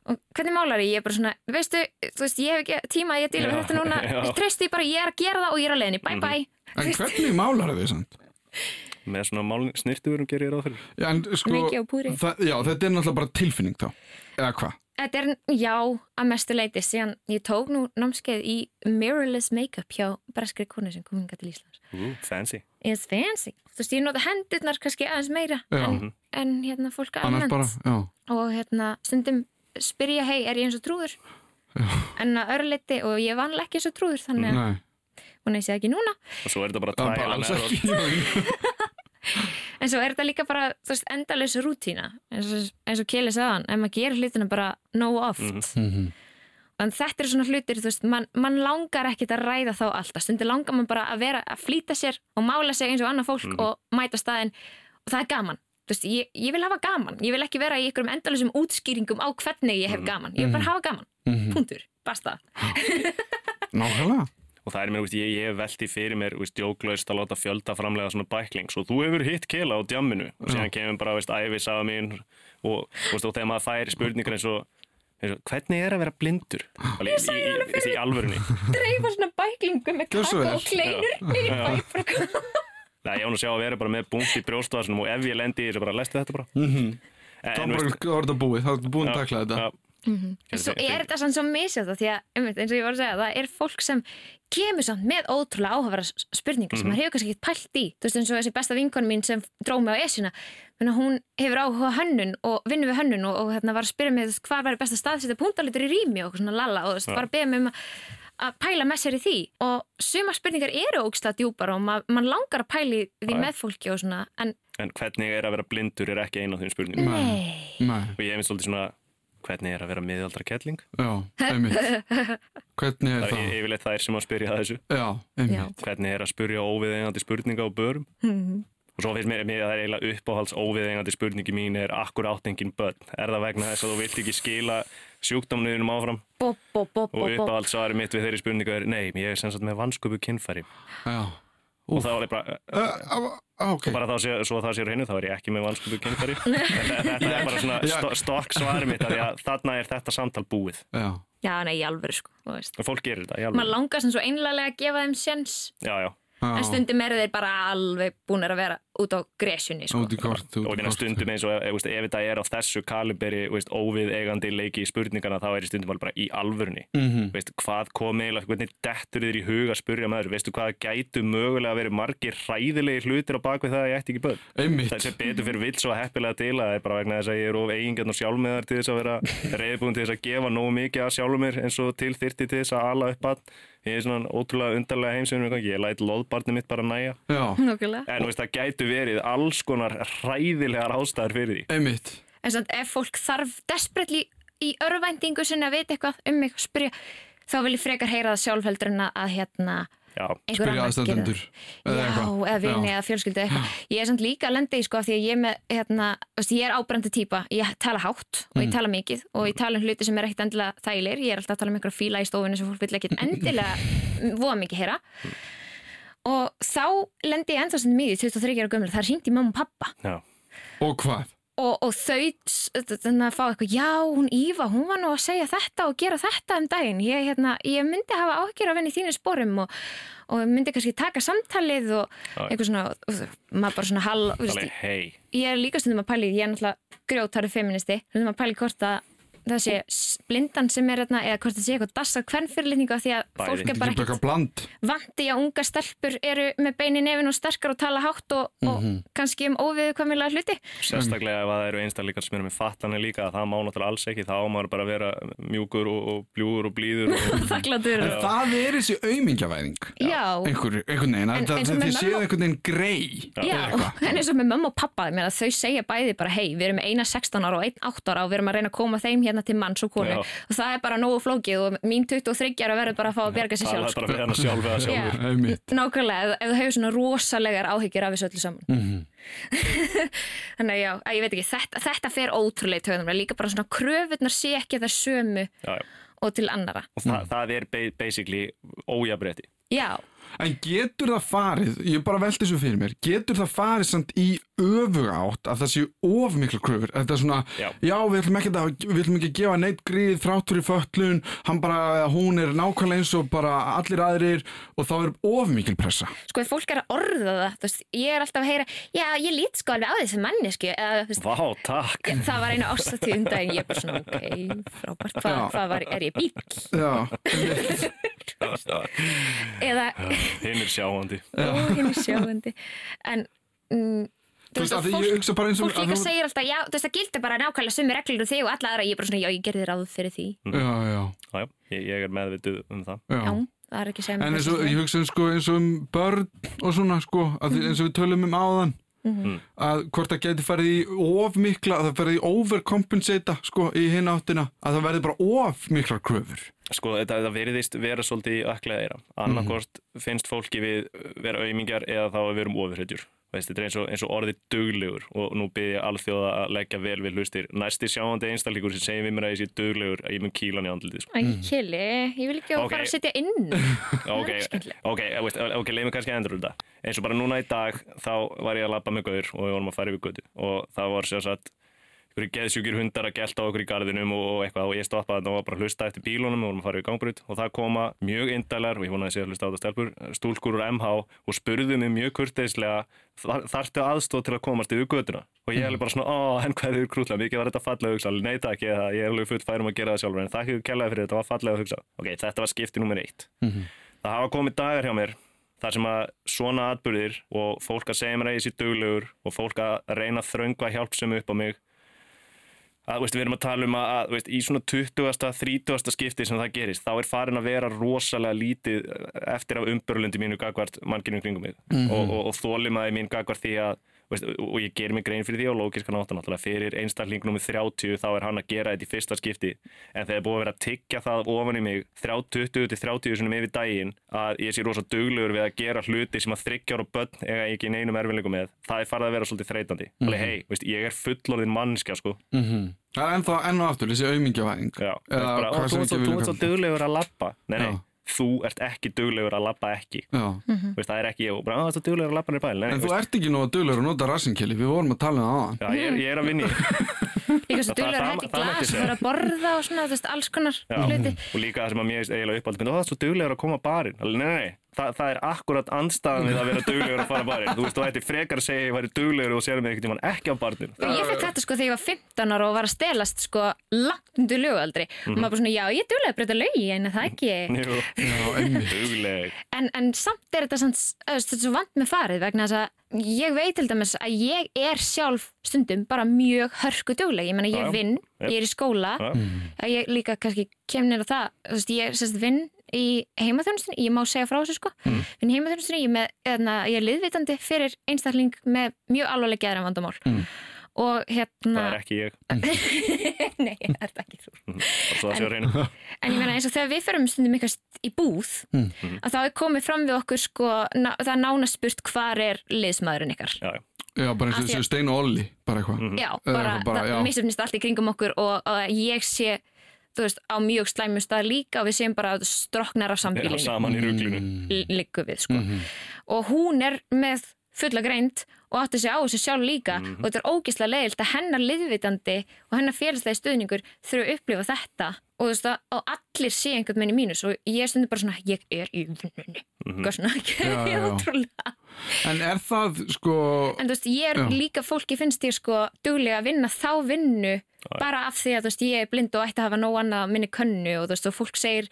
og hvernig málar ég, ég er bara svona veistu, þú veist, ég hef ekki tíma að ég díla við þetta núna, ég treysti bara, ég er að gera það og ég er að leiðinni, bye bye En hvernig málar þið samt? með svona málning, snirtuverum gerir ég ráð fyrir Já, en sko, Mikið á púri. það, já, þetta er náttúrulega bara tilfinning þá Eða hvað? Þetta er, já, að mestu leiti síðan ég tók nú námskeið í mirrorless makeup hjá breskri konu sem kom hinga til Íslands. Ú, fancy It's fancy. Þú veist, ég nota hendurnar kannski aðeins meira Já. en, en hérna fólk Annars bara, já Og hérna stundum spyrja, hei, er ég eins og trúður? En að örleiti og ég vanlega ekki eins og trúður þannig að hún er sér ekki núna. og svo er þetta bara það er tæla En svo er þetta líka bara, endalös rútína. Eins og, eins og Keli sagðan, ef maður gerir hlutina bara nógu oft. Mhm. En þetta eru svona hlutir, þú veist, mann man langar ekkit að ræða þá alltaf. Stundir langar mann bara að vera að flýta sér og mála sig eins og annað fólk og mæta staðinn og það er gaman. Veist, ég, ég vil hafa gaman. Ég vil ekki vera í ykkurum endalusum útskýringum á hvernig ég hef gaman. Ég vil bara hafa gaman. Puntur. Basta. Nákvæmlega og það er mér, veist, ég, ég hef velti fyrir mér djóklaust að láta fjölda framlega svona bæklings og þú hefur hitt kela á djamminu og síðan kemur bara, veist, æfisaga mín og, veist, og þegar maður fær spurningar eins og, hvernig er að vera blindur Alveg, í, í, í alvörunni Dreifa svona bæklingum með vel. og kleinur Já. bæk. Nei, ég hún að sjá að vera bara með bunkt í brjóstvasunum og ef ég lendi í þessu bara, lestu þetta bara. Mhm. en, Þá er þetta búið, þá er þetta búin að takla þetta. já, En svo er þetta sann svo misjátt því að, eins og ég var að segja, það er fólk sem kemur samt með ótrúlega áhafara spurningar sem maður hefur kannski ekki pælt í. Þú veist eins og þessi besta vinkon mín sem dróð mig á Menna, hún hefur áhuga á hönnun og vinnur við hönnun og, og hérna, var að spyrja mig hvað væri best að staðsetja punktalitur í rými og svona lalla og þú veist, bara að beða mig um að að pæla með sér í því. Og suma spurningar eru ógstlega djúpar og ma mann langar að pæli því Já. með fólki og svona en en hvernig er að vera blindur er ekki eina af þeim spurningum. Nei, Nei, og ég hef minnst svolítið svona hvernig er að vera miðaldra kettling? Já, einmitt. Hvernig er það er það? yfirleitt þær sem að spyrja þessu. Já, einmitt. Hvernig er að spurja óviðeigandi spurninga á börum og svo finnst mér, mér að það er eiginlega uppáhalds óviðeigandi spurningi mín er akkur átt engin börn? Er það vegna þess að þú vilt ekki skila sjúkdómnuðinum áfram? Bo, bo, bo, og uppáhalds svari mitt við þeirri spurningu er nei, ég er sem sagt með vansköpu kynfæri. Já. Og þá er ég bara, Uh, ok, bara þá sé, svo það sér hennu þá er ég ekki með vansköpu kynfæri. Þetta, þetta er bara svona sto, stokk svari mitt af því að þarna er þetta samtal búið. Já. Já, nei, í alvöru sko, þú veist. Og fólk gerir þetta, í alveg langar sem svo einlega að gefa þeim sjens já, já, en Já, stundum eru þeir bara alveg búin að vera út á gresjunni sko. kort út og stundum eins og ef, ef, ef þetta er á þessu kaliberi veist, óvið eigandi leiki í spurningana þá er í stundum alveg bara í alvörunni. Mhm. veist, hvað kom eiginlega, hvernig dettur þér í huga að spurja maður, veistu hvað gætu mögulega verið margir hræðilegi hlutir á bakvið það að ég ætti ekki börn? Einmitt. Það sem betur fyrir vill svo heppilega til að það er bara vegna þess að ég er of eigingjarn og sjálfmiðar til þess að vera reyðbúin til þess að gefa nógu mikið ég er svona ótrúlega undarlega heimsefnum ég læt loðbarni mitt bara næja Já, Nákvæmlega. en veist, það gætu verið alls konar hræðilegar ástæður fyrir því. Einmitt. En samt ef fólk þarf desperately í örvæntingu sinni að vita eitthvað um mig spyrja, þá vil ég frekar heyra það sjálf heldur en að hérna Spyrja aðstandendur það. Já, eða vini eða fjölskyldu eða eitthvað. Ég er samt líka að lenda í sko af því að ég er með, hérna, veist, ég er ábrendi típa, ég tala hátt og ég tala mikið og ég tala um hluti sem er ekkit endilega þægilegir, ég er alltaf að tala um einhverja fíla í stofinu sem fólk vil ekkit endilega voða mikið heyra. Og þá lendi ég ennþá sem miði 23 ára gömur, það er hringt í mamma og pappa já. Og hvað? Og, og þau þannig að fá eitthvað, já, hún Íva hún var nú að segja þetta og gera þetta um daginn. Ég, hérna, ég myndi hafa áhyggjur af henni í þínu sporum og, og myndi kannski taka samtalið og eitthvað svona og, maður bara svona hall þú veist, hei, ég er líka stundum að pæli, ég er náttúrulega grjótarðu feministi, stundum að pæli hvort að það sé s- blindan sem er hérna eða hvort það sé eitthvað dassað hvernfyrirlitningu af því að Bæði. fólk er bara er bland. vandi að unga stelpur eru með beini nefin og sterkar og tala hátt og, og kannski um óviðkvæmilega hluti. Sérstaklega ef það eru einstakleikar sem eru með fattanir líka það má náttúrulega alls ekki, þá á maður bara vera mjúkur og, og bljúgur og blíður og það er þessi Einhver, einhvern veginn. En- Það- eins og það- með Þið séu einhvern veginn grei. En eins og með mamma og pappa þau segja bæði bara hei, við erum eina 16 ára og einn 8 ára og við erum að reyna að koma þeim hérna til manns og konu Já. og það er bara nógu flókið og mín 23 ára verður bara að fá að bjarga sér það sjálf er sko. bara við hann sjálf eða. Einmitt. Nákvæmlega, ef, þú hefur svona rosalegar áhyggjur af þessu öllu saman Mhm. Þannig að já, að ég veit ekki, þetta, þetta fer ótrúlega í töðum, líka bara svona kröfurnar sé ekki það sömu Já, já. og til annara og það, það er ba- basically ójabrétti Já, En getur það farið, ég bara veldi þessu fyrir mér, getur það farið samt í öfug átt að það séu of mikla kröfur? Þetta er svona, já, Já. við ætlum ekki að, við ætlum ekki að gefa neitt gríð þráttur í föllun, hann bara, hún er nákvæmlega eins og bara allir aðrir og þá er of mikil pressa. sko ef fólk er að orða það þú veist, ég er alltaf að heyra, já ég lít sko alveg á þessu mannesku eða þú veist, Vá, takk ég, það var einu ástatíð um daginn ég er bara svona, ok, frábært hvað, hvað var, er ég bíl Já, eða, hinn er sjáandi. Hinn er sjáandi. En mm, þú veist, að því ég hugsa bara eins og... fólk líka segir alltaf, já, þú veist, það gildi bara nákvæmlega sumi reglur og þig og alla aðra, ég er bara svona, já, ég gerði ráð fyrir því. Já, já, Já, já, ég, er meðvituð um það. Já. það er ekki mér En eins og, ég hugsa eins og um börn og svona, sko, að því, eins og við tölum um áðan, að hvort það geti farið í of mikla, að það farið í overcompensata, sko, í hinn áttina, að það verði bara of mikla kröfur. Sko, þetta, þetta veriðist vera svolítið öklega eira annarkort finnst fólki við vera aumingjar eða þá að við erum ofurhetjur Veist, þetta er eins og, eins og orðið duglegur og nú byrði ég alþjóða að leggja vel við hlustir. Næsti sjáandi einstakleikur sem segir við mér að ég sé duglegur að ég mun kílan í andlitið sko. Æ, kili, ég vil ekki Ok. fara að setja inn. Ok, ok, eh, veist, ok, leið mig kannski að endur þetta. Eins og bara núna í dag þá var ég að labba með gaur og við vorum að fara yfir götu. Og það var sér satt einhverju geðsjúkir hundar að gelta okkur í garðinum og, eitthvað og ég stoppaði þarna og var bara að hlusta eftir bílunum og vorum að fara yfir gangbrut og það koma mjög indælar og ég vonaði að sé að hlusta á þetta stelpur stúlkur úr MH og spurðu mig mjög kurteislega "Þar- þarftu aðstóð til að komast yfir götuna? Og ég er alveg bara svona, ó, henn hvað er krútlega mikið var þetta fallega hugsa, nei takk, ég, ég er alveg full færum að gera það sjálfur en þakk ykkur kellaði fyrir þetta var fallega hugsa ok, þetta var skipti nummer eitt. Það hafa komið dagar hjá mér þar sem að svona atbyrðir og fólk að segja mér að ég sé duglegur og fólk að reyna að þröngva hjálpsum upp á mig að veist, við erum að tala um að, að veist, í svona 20. 30. skipti sem það gerist þá er farin að vera rosalega lítið eftir af umbörlundi mínu gagvart mannkinu kringum mig og, og, og þólimaði mín gagvart því að veist, og ég ger mig grein fyrir því á lókiska nátt náttúrulega fyrir einstaklingnum með 30 þá er hann að gera þetta í fyrsta skipti. En þegar er búið að vera að tyggja það ofan í mig 20-30 sinum yfir daginn að ég sé rosa duglegur við að gera hluti sem að þryggjar og börn eiga ekki neinum erfinleikum með það er farið að vera svolítið þreytandi. Mm -hmm. hei, veist, ég er fullorðin mannskja sko. Það er ennþá enn og aftur, þessi aumingjavæðing. Já, Eða bara, hvað og sem þú ert svo- duglegur að labba. Nei, nei. Þú ert ekki duglegur að labba ekki. Já. veist, það er ekki ég og bara, "Á, þú ert duglegur að labba nýr bæl nei, En veist, þú ert ekki nú að duglegur að nota rassinkeli, við vorum að tala um það aðan. já, ég, er, ég er að vinni svo Það- duglegur að hætti glas og fara að borða og svona, þú veist, alls konar hluti. og líka það sem að mér eiginlega uppáld þú ert svo duglegur að koma á barinn? Alveg, nei, nei, nei, það, það er akkurat andstaðan við að vera duglegur að fara á barinn. Þú veist, þú ætti frekar að segja að ég væri duglegur og sér mig einhvern tímann ekki á barinn ég fekk þetta sko þegar ég var 15 ára og var að stelast sko langt undir lögaldri. Og maður bara svona, já, ég er duglega að breyta lögi en er það ekki? Jú, dugleg. En, en samt er þetta samt, öðvist, þetta er svo vant með farið vegna þess að ég veit til dæmis að ég er sjálf stundum bara mjög hörku dugleg, ég meina Já, ég vinn ég er í skóla. Ég líka kannski kem það í heimaþjónustinni ég má segja frá þessu sko Mm. vinn í heimaþjónustinni, ég, með, eðna, ég er liðvitandi fyrir einstakling með mjög alvarleg geðra vandamál Mm. og það hérna er ekki ég, nei, það er það ekki þú það að reyna En ég meina eins og þegar við förum stundum eitthvað í búð að þá er komið fram við okkur sko, ná, það er nánast spurt hvar er liðsmaðurinn ykkar. já, já. Já, bara eins og Stein og Olli, bara eitthvað. Já, Eða bara, bara, já. það misöfnist allt í kringum okkur og, og ég sé, þú veist, á mjög slæmum stað líka og við séum bara stroknar af sambílinu saman í ruglinu Mm. liggu við, sko. Og hún er með fulla greind og átti sig á þessu sjálf líka Mhm. og þetta er ógislega leiðilt að hennar liðvitandi og hennar félagslega stuðningur þurfa að upplifa þetta og þú veist að og allir sé einhvern veginn í mínus og ég er stundur bara svona ég er í vinnunni mm svona, Já, já, já. ótrúlega En er það sko en þú veist ég er Já. líka fólki finnst ég sko duglega að vinna þá vinnu bara af því að veist ég er blind og ætti að hafa nóg annað minni könnu og veist og fólk segir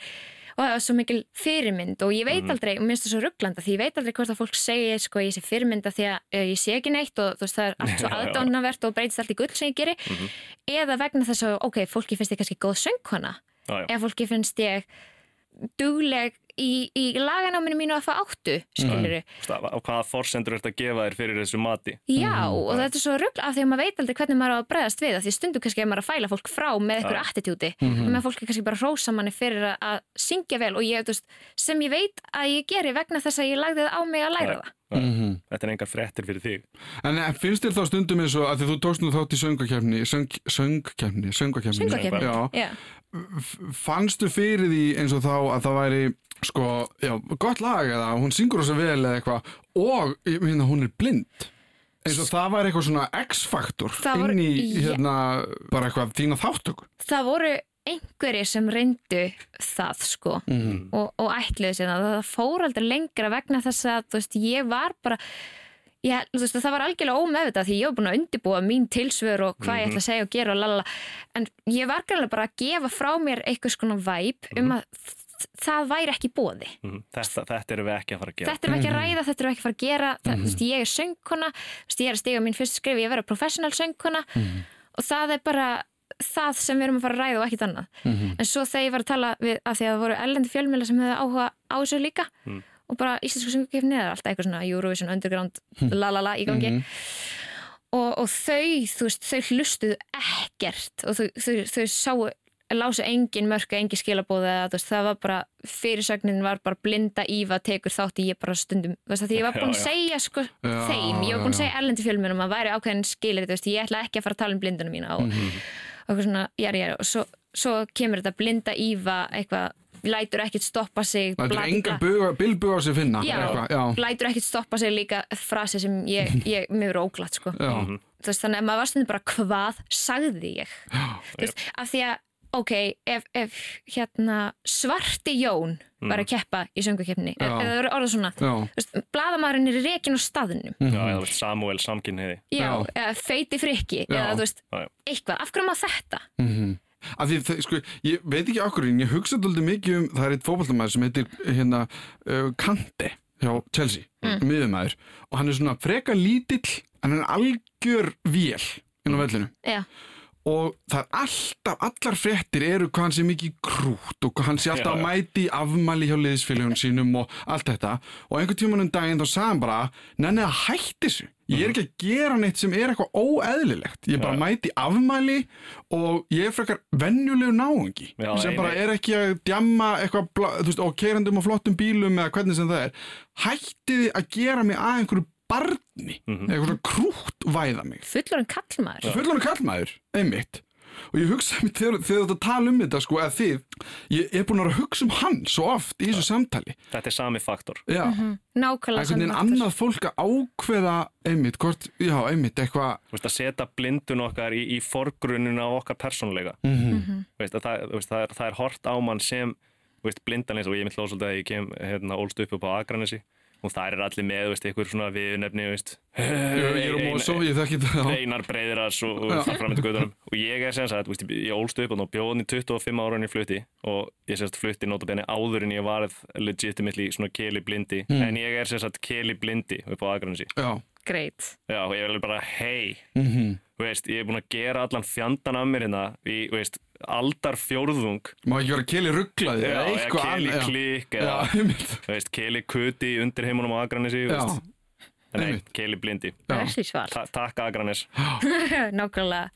og það er svo mikil fyrirmynd. Og ég veit Mhm. aldrei, og minnst það svo rugglanda því ég veit aldrei hvort að fólk segir sko ég sé fyrirmynda því að uh, ég sé ekki neitt og veist það er allt svo aðdánavert og breytist allt í gull sem ég geri. Mhm. eða vegna þess að ok, fólki finnst ég kannski góð söngkona. Eða fólki finnst ég dugleg í, í laganáminu mínu að fá áttu skiluru Þú veist, á hvaða forsendur ert að gefa þér fyrir þessu mati? Já, Mhm. og þetta er svo rugl af því að maður veit aldrei hvernig maður á að bregðast við því stundu kannski að maður er að fæla fólk frá með eitthvað attitúti. Mhm. og með fólk er kannski bara hrósa manni fyrir að, að syngja vel og ég, þú veist, sem ég veit að ég geri vegna þess að ég lagði það á mig að læra það. Mhm. Þetta er engar fréttir fyrir þig. En finnst þér þá stundum eins og að því þú tókst nú þátt í söngakefni söng, söngakefni Söngvakeppni. Já, Já, F- fannstu fyrir því eins og þá að það væri sko, já, gott lag eða hún syngur þess að vel eða eitthvað og ég meina hún er blind. Eins og það væri eitthvað svona X-faktor inn í hérna bara eitthvað þína þáttöku það voru einhverjir sem reyndu það sko mm. og, og ætliðu sér það, það fór aldrei lengra vegna þess að þú veist, ég var bara ég, veist, það var algjörlega ómeðvitað því ég var búin að undirbúa mín tilsvör og hvað ég ætla að segja og gera og lalala. En ég var greinlega bara að gefa frá mér eitthvað svona væp um að þ- það væri ekki bóði Mhm. þetta, þetta erum við ekki að fara að gera. Þetta er ekki að ræða, þetta er ekki að fara að gera. Það, þú veist, ég er söngkona, þú veist, ég er að stiga mín fyrst skrif, ég er að vera professional söngkona og það er bara það sem við erum að fara að ræða og ekkit annað. En svo þegar ég var að tala við að því að það voru ellendi fjölmjöla sem hefði áhuga á þessu líka og bara íslensku söngukefni er alltaf eitthvað svona Eurovision Underground lalala í gangi. Og, og þau, þú veist, þau hlustuðu ekkert og þau, þau, þau sáu lásu engin mörk, engin skilabóð eða þú veist, það var bara, fyrirsögnin var bara blinda Íva tekur þátt í ég bara stundum þú veist, að því ég var búin að Já, já. segja sko Já, þeim, ég var búin að já. segja erlendi fjölmjörnum að væri ákveðin skilir, þú veist, ég ætla ekki að fara að tala um blindunum mína og, og eitthvað svona, jæri, jæri og svo, svo kemur þetta blinda Íva eitthvað, lætur ekkit stoppa sig Það bla, enga bilbuga sig finna Já, já, lætur ekkit stoppa sig líka frasi sem ég, ég mér verið óglatt sko. já. Þannig að maður var stundum bara hvað sagði ég veist, af því að ok, ef, ef hérna svarti Jón var að keppa í söngukeppni, eða það eru orðað svona já. þú veist, bladamæðurinn er rekin á staðnum. Já, eða þú veist, Samuel samkynniði já, Já. eða feiti frikki eða veist, eitthvað, af hverju maður þetta? Mm Af því, það, sko, ég veit ekki okkur en ég hugsa dálítið mikið um, það er eitt fótballtamaður sem heitir hérna uh, Kante hjá Chelsea, mm. miðumæður og hann er svona freka lítill en hann er algjör vél inn á vellinu. Já, og það er alltaf, allar fréttir eru hvað hann sé mikið krút og hann sé alltaf að mæti afmæli hjá liðsfélagun sínum og allt þetta. Og einhvern tímann um daginn þá sagði hann bara nenni að hætti þessu. Ég er ekki að gera neitt sem er eitthvað óeðlilegt. Ég bara mæti afmæli og ég er frekar venjulegu náungi Já, sem bara er ekki að djamma eitthvað þú veist, og keirandum og flottum bílum eða hvernig sem það er. Hættiði að gera mig að einhverju barni. Mhm. eitthvað svona krút væða mig. Fullorinn kallmaður fullonu kallmaður, einmitt. Og ég hugsa mér þegar, þegar þetta tala um þetta sko, eða þið, ég er búin að að hugsa um hann svo oft í þessu samtali. Þetta er sami faktor. Já, nákvæmlega einhvern veginn sama annað fólk að ákveða einmitt, hvort, já, einmitt, eitthvað Þú veist, að setja blindun okkar í, í forgrunnin á okkar persónuleika. Mm Þú veist, að það, þú veist, það, er, það er hort á mann sem þú veist, blindanleins og ég mitt lóðsvöldi að ég kem hérna, ólst upp upp á Akranesi og það er allir með, veist, einhver svona viðnefni. Einar Breiðras og, og þar framöndu gautunum og ég er sem sagt, veist, ég ólst upp og bjóðin í 25 ára en ég flutti. Og ég sem sagt flutti notabenni áður en ég varð legitimately svona keli blindi en ég er sem sagt keli blindi upp á Akranesi. Já, great. Já, og ég er alveg bara, hei mm veist, ég er búin að gera allan fjandan af mér hérna í, veist, aldar fjórðung má ekki vera keli rugglaði eða eitthvað keli annað, já. klik já, eða, einmitt. Þú veist, keli kuti undir heimunum á veist. Nei, keli blindi. Ta Takk Akranes. Nákvæmlega.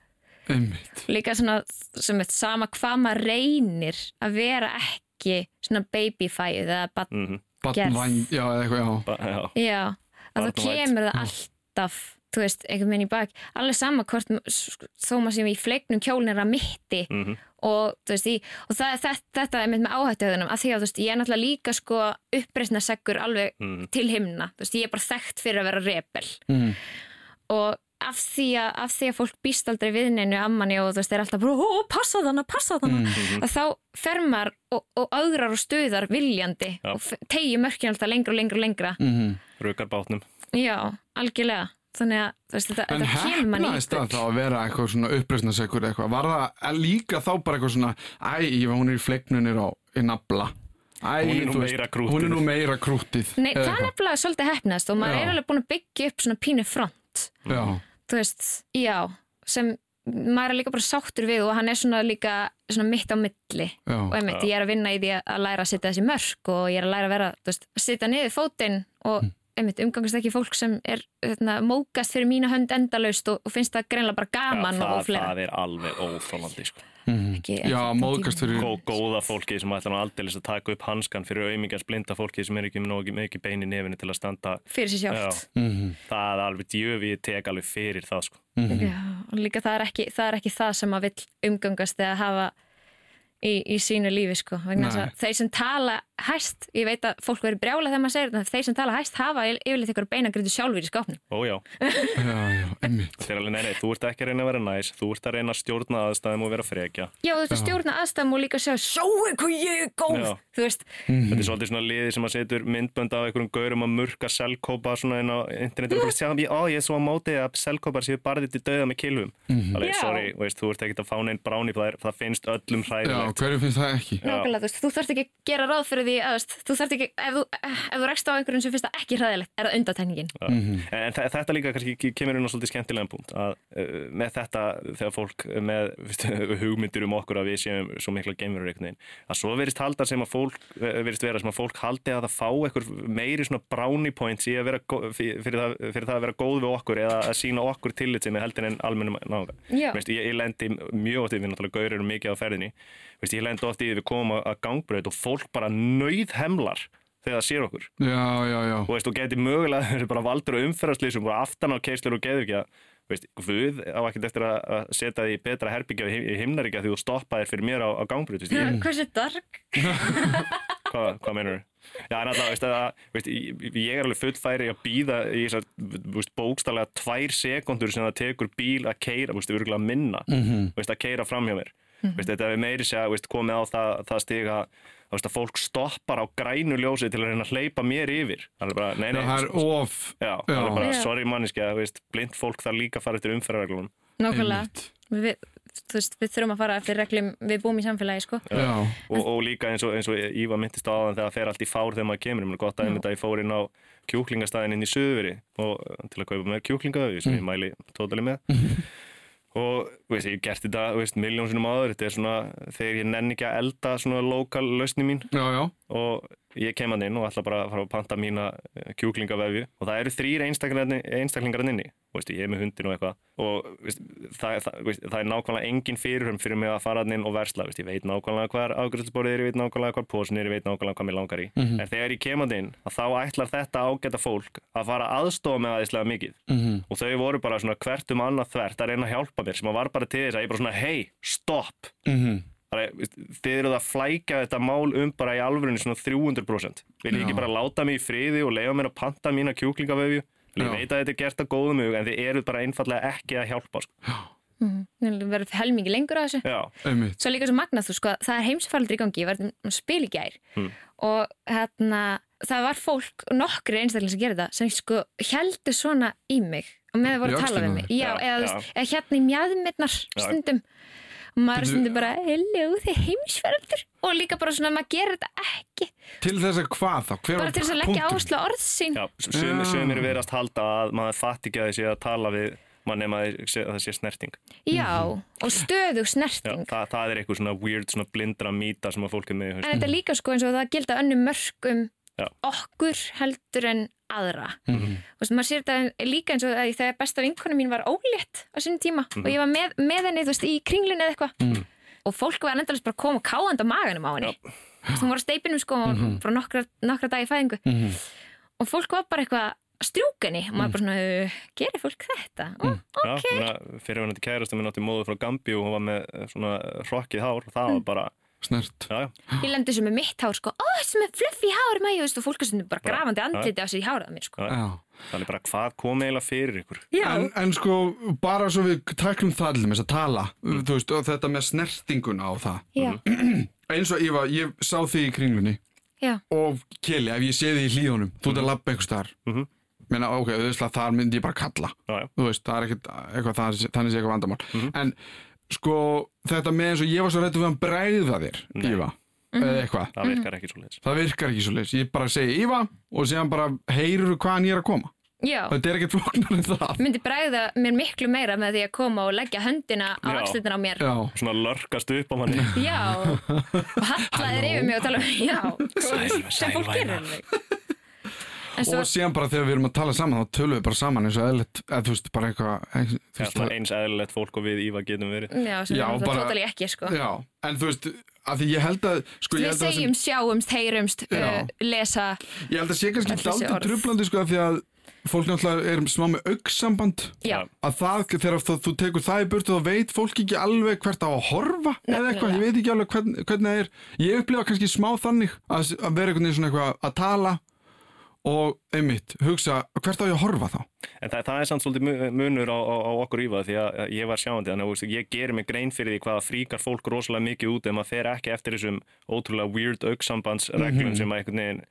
Líka svona sem eitt sama hvað maður reynir að vera ekki svona babyfæð eða bara, mm Barnvæn, já, eða eitthvað, já. Já, já, að það Barnvænt. kemur það alltaf þú veist, einhvern veginn í bak alveg sama hvort þó maður sem í fleiknum kjólin er að mitti Mhm. og, þú veist, í, og það, það, þetta er með, með áhættuðunum að því að þú veist, ég er náttúrulega líka sko uppreisna seggur alveg Mhm. til himna þú veist, ég er bara þekkt fyrir að vera rebel Mhm. og af því, að, af því að fólk býst aldrei við neinu ammanni og þú veist, er alltaf bara, ó, passa þannig, passa þannig Mhm. að þá fer maður og, og augrar og stuðar viljandi Já. og tegi mörkin alltaf lengra og lengra og lengra Mhm. Rukar bátnum. já, algjörlega þannig að þú veist, þetta, En þetta kemur manni í hefnaðist það þá að vera eitthvað svona uppreisnasekur eitthvað? Var það líka þá bara eitthvað svona, æ, hún er í fleiknunir á í nafla. Æ, Hún er krúttið. Hún er nú meira krútið. Nei, það er nefnilega svolítið hefnast og maður Já. er alveg búin að byggja upp svona pínu front Já, þú veist, já sem maður er líka bara sáttur við og hann er svona líka svona mitt á milli já. og einmitt, ég er að vinna í því að- læra að setja þessi mörk og ég er að læra að vera, þú veist, að setja niður fótinn og Mm. Einmitt, umgangast ekki fólk sem er hérna, mókast fyrir mína hönd endalaust og, og finnst það greinlega bara gaman Já, og, og það, fleira það er alveg óþólandi sko. ekki, ekki Já, tíma. fyrir... Gó, góða fólki sem ætlar aldeilis að taka upp hanskan fyrir auðmingans blinda fólki sem er ekki með mikið bein í nefinu til að standa fyrir sér sjálft Mhm. það er alveg djöfi ég tek alveg fyrir það sko. Já, og líka það er, ekki, það er ekki það sem maður vill umgangast eða hafa í, í sínu lífi sko vegna þess Nei. að þeir sem tala hæst ég veit að fólk verður brjála þegar maður segir þetta þeir sem tala hæst hafa yfirleitt ykkur beinagrindu sjálfur í skápnum. Ó já, Já, já, einmitt. þetta er alveg nei, nei, þú ert ekki að reyna að vera næs þú ert að reyna að stjórna aðstæðum og vera frekja. Já, þú veist að stjórna aðstæðum og líka sjá sjáu hvað ég er góð Já. þú veist, Þetta er svolítið svona liði sem að setur myndbönd af einhverjum gaurum að murka selkópa svona inn á internetu og ég, ó, ég er svo á móti að selkópar séu barðið til döða með kilvum Alveg, Já. sorry, veist, þú ert ekkert að fá neinn bráni það, það finnst öllum Já, hræðilegt hverju finnst það ekki? nákvæmlega, þú veist, þú þarft ekki að gera ráð fyrir því að þú þarft ekki, ef þú, ef þú rekst á einhverjum sem finnst það ekki hræðilegt, er það undatækningin En þe- þetta líka kannski ke- kemur inn á svolítið skemmtilegan punkt að uh, með þetta þegar fólk með veist, hugmyndir um okkur að við séum svo mikla geimurur einhvern veginn að svo verist halda sem að fólk eh, virðist vera sem að fólk haldi að það fá eitthvað meiri svona brownie points í að vera fyrir, það, fyrir það að vera góð við okkur eða að sína okkur tillit sem er heldur en almennum nága. Ég, ég lendi mjög oft í við náttúrulega gaurir mikið á ferðinni Veist, ég lendi oft í því við komum að, að gangbröð og fólk bara nöyð hemlar þegar það sér okkur Já, já, já. og veist, þú geti mögulega verið bara valdur og umferðarslýsum bara aftan á keislur og geður ekki að veist, Guð á ekkert eftir að að setja því í betra herbyggja í, himnaríkja því þú stoppaðir fyrir mér á, á gangbrut Hversu dark? hvað, hvað meinur þú? Já, en alltaf, veist, að, veist, ég, er alveg fullfæri að býða í bókstallega tvær sekundur sem það tekur bíl að keira, veist, örgulega minna Mhm. veist, að keira fram hjá mér veist, þetta er meiri segja, veist, komið á það, það stiga veist, að fólk stoppar á grænu ljósi til að reyna að hleypa mér yfir. Það er bara, nei, nei, Já, það er of... Já, það er bara, Já. sorry manniski veist, blind fólk þarf líka að fara eftir umferðarreglunum. Nákvæmlega, við, þú veist, við þurfum að fara eftir reglum, við búum í samfélagi, sko. Já, og, og líka eins og, eins og Íva myndist á aðan þegar það fer allt í fár þegar maður kemur, ég meina gott að einmitt að ég fór inn á kjúklingastæðin inn í uh, til að kaupa með kjúklingaöfi sem ég mæli tótali með og veist, ég hef gert þetta veist, miljón sinum áður, þetta er svona þegar ég nenni ekki að elda svona lokal lausni mín já, já. Og ég kem að inn og ætla bara að fara að panta mína eh, kjúklingavefju. Og það eru þrýr einstaklingar inni. Og veist, ég er með hundin og eitthvað. Og veist, það, það, veist, það er nákvæmlega engin fyrirhum fyrir mig að fara inn og versla ég veit nákvæmlega hvað afgröðsborðið er, ég veit nákvæmlega hvað posin er, ég veit nákvæmlega hvað mér langar í. En þegar ég kem að inn þá ætlar þetta ágæta fólk að fara aðstofa með aðeinslega mikið. Mhm. og þau voru bara svona hvert um annað þvert að reyna að hjálpa mér sem var bara til þess að ég bara svona hei, stopp. Bara, veist, þið eruð að flækja þetta mál um bara í alvörunni svona 300% vil ég ekki Já. bara láta mig í friði og leiða mér að panta mína kjúklingavefju ég Já. veit að þetta er gert að góðum hug en þið eruð bara einfallega ekki að hjálpa sko. Við verðum helmingi lengur að þessu já. Svo líka svo magnað, þú sko, það er heimsfaldur í gangi, ég var að spila í gær Mm. og hérna, það var fólk, nokkri einstaklega sem gerði það, sem sko heldur svona í mig og með það voru að tala við á mig. Já, Já, eða, já. já. eða hérna í mjadmirnar stundum og maður er stundum bara, hello, þið er heimsfaldur og líka bara svona, maður gerir þetta ekki. Til þess að hvað þá? Hver bara til þess að leggja punkturinn? áherslu á orð sín. Já, sumir, sumir verast halda að maður fatt ekki að sé að tala við mann nema að þið sé- að það sé snerting. Já, og stöðug já, snerting. það, það er eitthvað svona weird, svona blindra mýta sem að fólk er með En þetta er líka sko eins og það gilda önnu mörgum Já. okkur heldur en aðra. Mhm. Og veist, maður sér þetta líka eins og að þegar besta vinkona mín var ólétt á sinni tíma og ég var með, með henni veist, í kringlunni eða eitthvað. Og fólk var endalist bara að koma káðand á maganum á henni. Hún var á steipinum sko mm frá nokkra, nokkra dagi fæðingu. Og fólk var bara eitthvað strjúkenni og maður bara svona, uh, gerir fólk þetta? Ó, ok, Já, fyrirvænandi kærasta minn átti móðu frá Gambi og hún var með eh, svona hrokkið hár og það var bara, snert já, já, ég lendi sem með mitt hár sko, ó, sem er fluffy hár með, og fólk er bara grafandi andliti á sig í hárað mér sko. Já. Já. það er bara hvað kom eiginlega fyrir ykkur. En, en sko, bara svo við tæklum það allir með þess að tala, þú veist, og þetta með snertinguna á það. já, Eins og Íva, ég sá þig í kringlunni já, og Keli, ef ég sé þig í hlíðunum, þú ert að labba einhvers staðar. Mhm. Meina, ok, þú veist að þar myndi ég bara kalla. Já, já. Þú veist, það er ekkert eitthvað, þannig sé eitthvað vandamál. Mhm. En sko, þetta með eins og ég var svo rættu við að bregða þér, Nei. Íva, eða eitthvað. Það virkar ekki svo leiðis. Það virkar ekki svo leys. Ég bara segi Íva og síðan bara heyrur hvaðan ég er að koma. já. Þetta er ekkert flóknar en það. myndi bregða mér miklu meira með því að koma og leggja höndina á Já. axlitina á mér Já. Svona lörkast upp á manni. Já, og hallaðir yfir mig og tala um, já, sem fólk gerir alveg. Og síðan bara þegar við erum að tala saman þá tölum við bara saman eins og eðlitt, eða þú veist, bara eitthvað, Það er svona eins eðlilegt fólk og við Íva getum verið. já, Já, er það bara- tótali ekki, sko. já, en þú veist, að því ég held að, sko, ég Við held að, það sem, segjum, sjáumst, heyrumst, uh, lesa, ég held að sé kannski orð. trublandi, sko, að því að fólk náttúrulega er smá með auksamband, að það, þegar þú, þú tekur það í burtu þá veit fólk ekki alveg hvert á að horfa eða eitthvað, ég veit ekki alveg hvern, hvernig það er ég upplifa kannski smá þannig að, að vera einhvern veginn svona eitthvað að tala og einmitt, hugsa hvert á ég að horfa þá En það, það er samt svolítið mu- munur á, á, á okkur Íva því að ég var sjáandi þannig að ég gerir mig grein fyrir því hvaða fríkar fólk rosalega mikið út ef maður fer ekki eftir þessum ótrúlega weird augsambandsreglum sem að einhvern veginn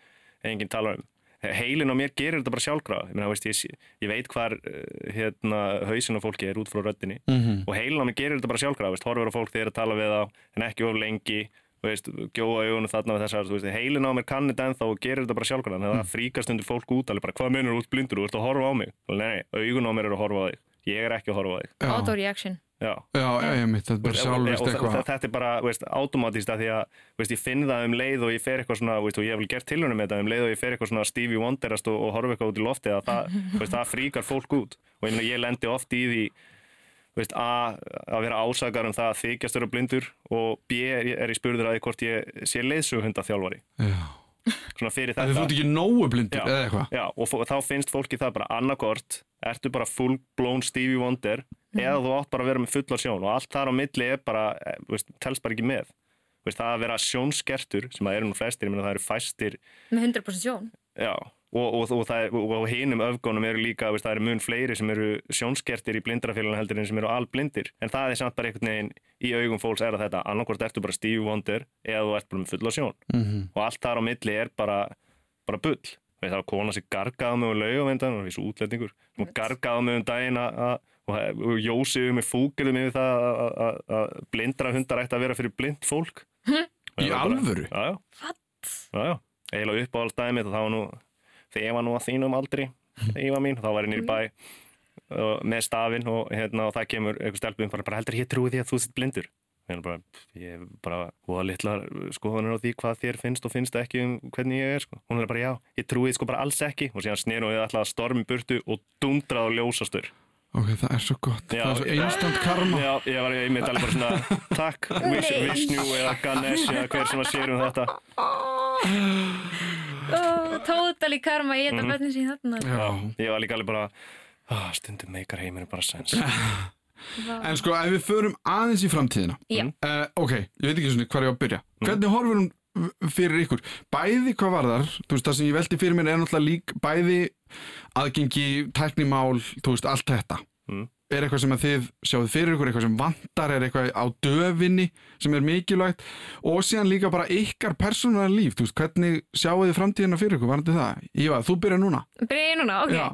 enginn talar um. Heilin á mér gerir þetta bara sjálfkrafa. Ég, ég, ég veit hvar uh, hérna, hausin á fólki er út frá röddinni -hmm. og heilin á mér gerir þetta bara. Veist, horfur á fólk þegar að tala við þá en ekki of lengi veist, gjóa augunum þarna við þessar, þú veist, heilin á mér kann þetta ennþá og gerir þetta bara sjálfkrafa, þannig að það fríkast undir fólk út, alveg bara, hvað menur út blindur, þú ert að horfa á mig. Og nei, augun á mér eru að horfa á þig. Ég er ekki að horfa á þig. Auto-reaction. já. já, einmitt, þetta er bara Og- og- sjálfist og eitthvað. þa- þetta er bara, veist, automatist að því að veist, ég finn það um leið og ég fer eitthvað svona veist, og ég hef vel gert tilhörnum með þetta um leið og ég fer eitthvað svona Stevie Wonderast og, og horfa eitthvað út í lofti að það, veist, það fríkar fólk út. Og ég, ég lendi oft í því veist, A, að vera ásakar um það að þykjast vera blindur og B, er ég spurður að hvort ég sé leiðsöguhunda þjálfari já. svona fyrir Það þú þetta ert ekki nógu blindur Já. eða eitthvað Já, og þá finnst fólki það bara annarkort, ertu bara full blown Stevie Wonder eða þú átt bara að vera með fulla sjón og allt þar á milli er bara, eh, þú veist, telst bara ekki með Þú veist, það að vera sjónskertur sem að eru nú flestir, ég meina það eru fæstir Með 100% sjón. já, og, og, og, það og, og hinum öfgónum eru líka, veist, það eru mun fleiri sem eru sjónskertir í blindrafélaginu heldur en sem eru alblindir, en það er samt bara einhvern veginn í augum fólks er að þetta annarkort ertu bara Stevie Wonder eða þú ert bara með fulla sjón. Mm og allt þar á milli er bara, bara bull. Veit, það var kona sem gargaði mig um laugavendan og þessu útlendingur. Og gargaði mig um daginn að, að- og, jósiðu mig fúkilum yfir það að- að að blindra hundar ætti að vera fyrir blind fólk. Og Í var alvöru? Já, já, What? já, já. Eiginlega uppáhaldsdæmið og það var nú þegar ég var nú að þínum aldri ég var mín, þá var ég nýri bæ og, með stafinn og, hérna, og það kemur eitthvað stelpum bara, bara heldur ég trúi því að þú sitt blindur bara, ég hef bara hóða litlar skoðanir á því hvað þér finnst og finnst ekki um hvernig ég er sko. Hún er bara já, ég trúi því sko bara alls ekki og síðan snerum við alltaf að stormi burtu og dundrað á ljósastur. Ok, það er svo gott, Já, það er svo já. instant karma Já, ég var ég mitt alveg bara svona takk. Vishnu eða Ganesh eða hver sem að sér um þetta. Totally karma, ég Mhm. þetta bönni sín þarna. Já. Ég var líka alveg bara, ah, stundum meikar heiminu bara sens. En sko, ef við förum aðeins í framtíðina uh, Ok, ég veit ekki svona hvað ég á að byrja Hvernig horfur hún fyrir ykkur? Bæði hvað var þar, þú veist, það sem ég velti fyrir mér er náttúrulega lík, bæði aðgengi, tæknimál, þú veist, allt þetta Mm. Er eitthvað sem að þið sjáðu fyrir ykkur, eitthvað sem vantar, er eitthvað á döfinni sem er mikilvægt og síðan líka bara ykkar persónulega líf, þú veist, hvernig sjáu þið framtíðina fyrir ykkur, varandi það? Íva, þú byrja núna Byrja ég núna, ok. Já.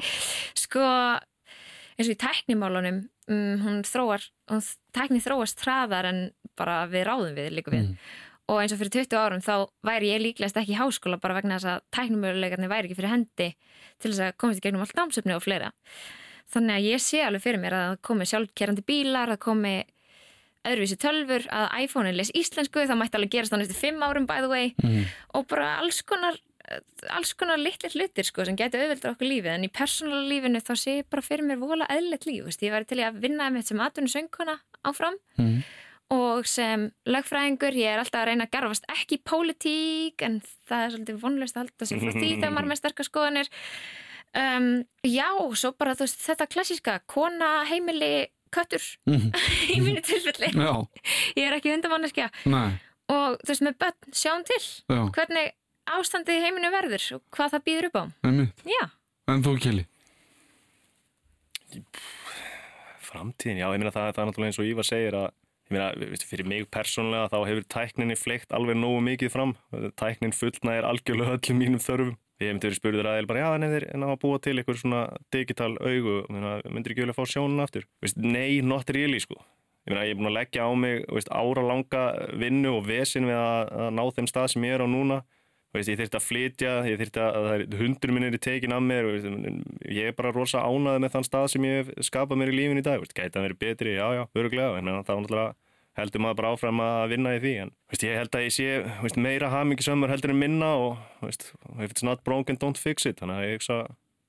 Sko, eins og í tæknimálunum, um, hún þróar, hún, tækni þróast hraðar en bara við ráðum við, líka við. Og eins og fyrir 20 árum þá væri ég líklegast ekki í háskóla bara vegna þess að tæknumöguleikarnir væri ekki fyrir hendi til þess að komast í gegnum allt námsöfni og fleira. Þannig að ég sé alveg fyrir mér að það komi sjálfkerrandi bílar, að komi öðruvísi tölfur, að iPhone-in les íslensku, það mætti alveg gerast á næstu 5 árum by the way mm. og bara alls konar alls konar litlir hlutir sko sem gæti auðveldar okkur lífið en í persónulega lífinu þá sé ég bara fyrir mér vola eðlilegt líf veist. ég væri til að vinna með sem atvinnu söngkona áfram Mm. og sem lögfræðingur ég er alltaf að reyna að garfast ekki í pólitík en það er svolítið vonlust að halda sig frá því þegar maður með sterkar skoðanir um, já, svo bara þú veist, þetta klassíska kona, heimili, köttur. Mhm. í mínu tilfelli. Já, ég er ekki hundamanneskja. Nei, og þú veist, með börn, sjáum til. Já, hvernig ástandið í heiminu verður og hvað það býður upp á. En þú, Kili? Framtíðin, já, ég meina það, það er náttúrulega eins og Ívar segir að ég meina, fyrir mig persónlega þá hefur tækninni fleikt alveg nógu mikið fram. Tæknin fullnægir algjörlega öllum mínum þörfum ég hef myndið verið spurður að bara, já, en þeir en að búa til eitthvað svona digital augu myndir ekki vilja fá sjónun aftur? Vist, nei, not really, sko. Ég meina, ég er búin að leggja á mig veist, ára langa vinnu og vesin við að, að ná þeim stað sem ég er á núna. Veist, ég þurfti að flytja, ég þurfti að, hundur minn er í tekin af mér veist, ég er bara rosa ánaði með þann stað sem ég hef skapað mér í lífin í dag. Veist, gæti að vera betri, já, já, öruglega, en þá náttúrulega heldur maður bara áfram að vinna í því. En veist, ég held að ég sé meira hamingisömmur heldur en minna og if it's not broken, don't fix it. Þannig að ég hugsa,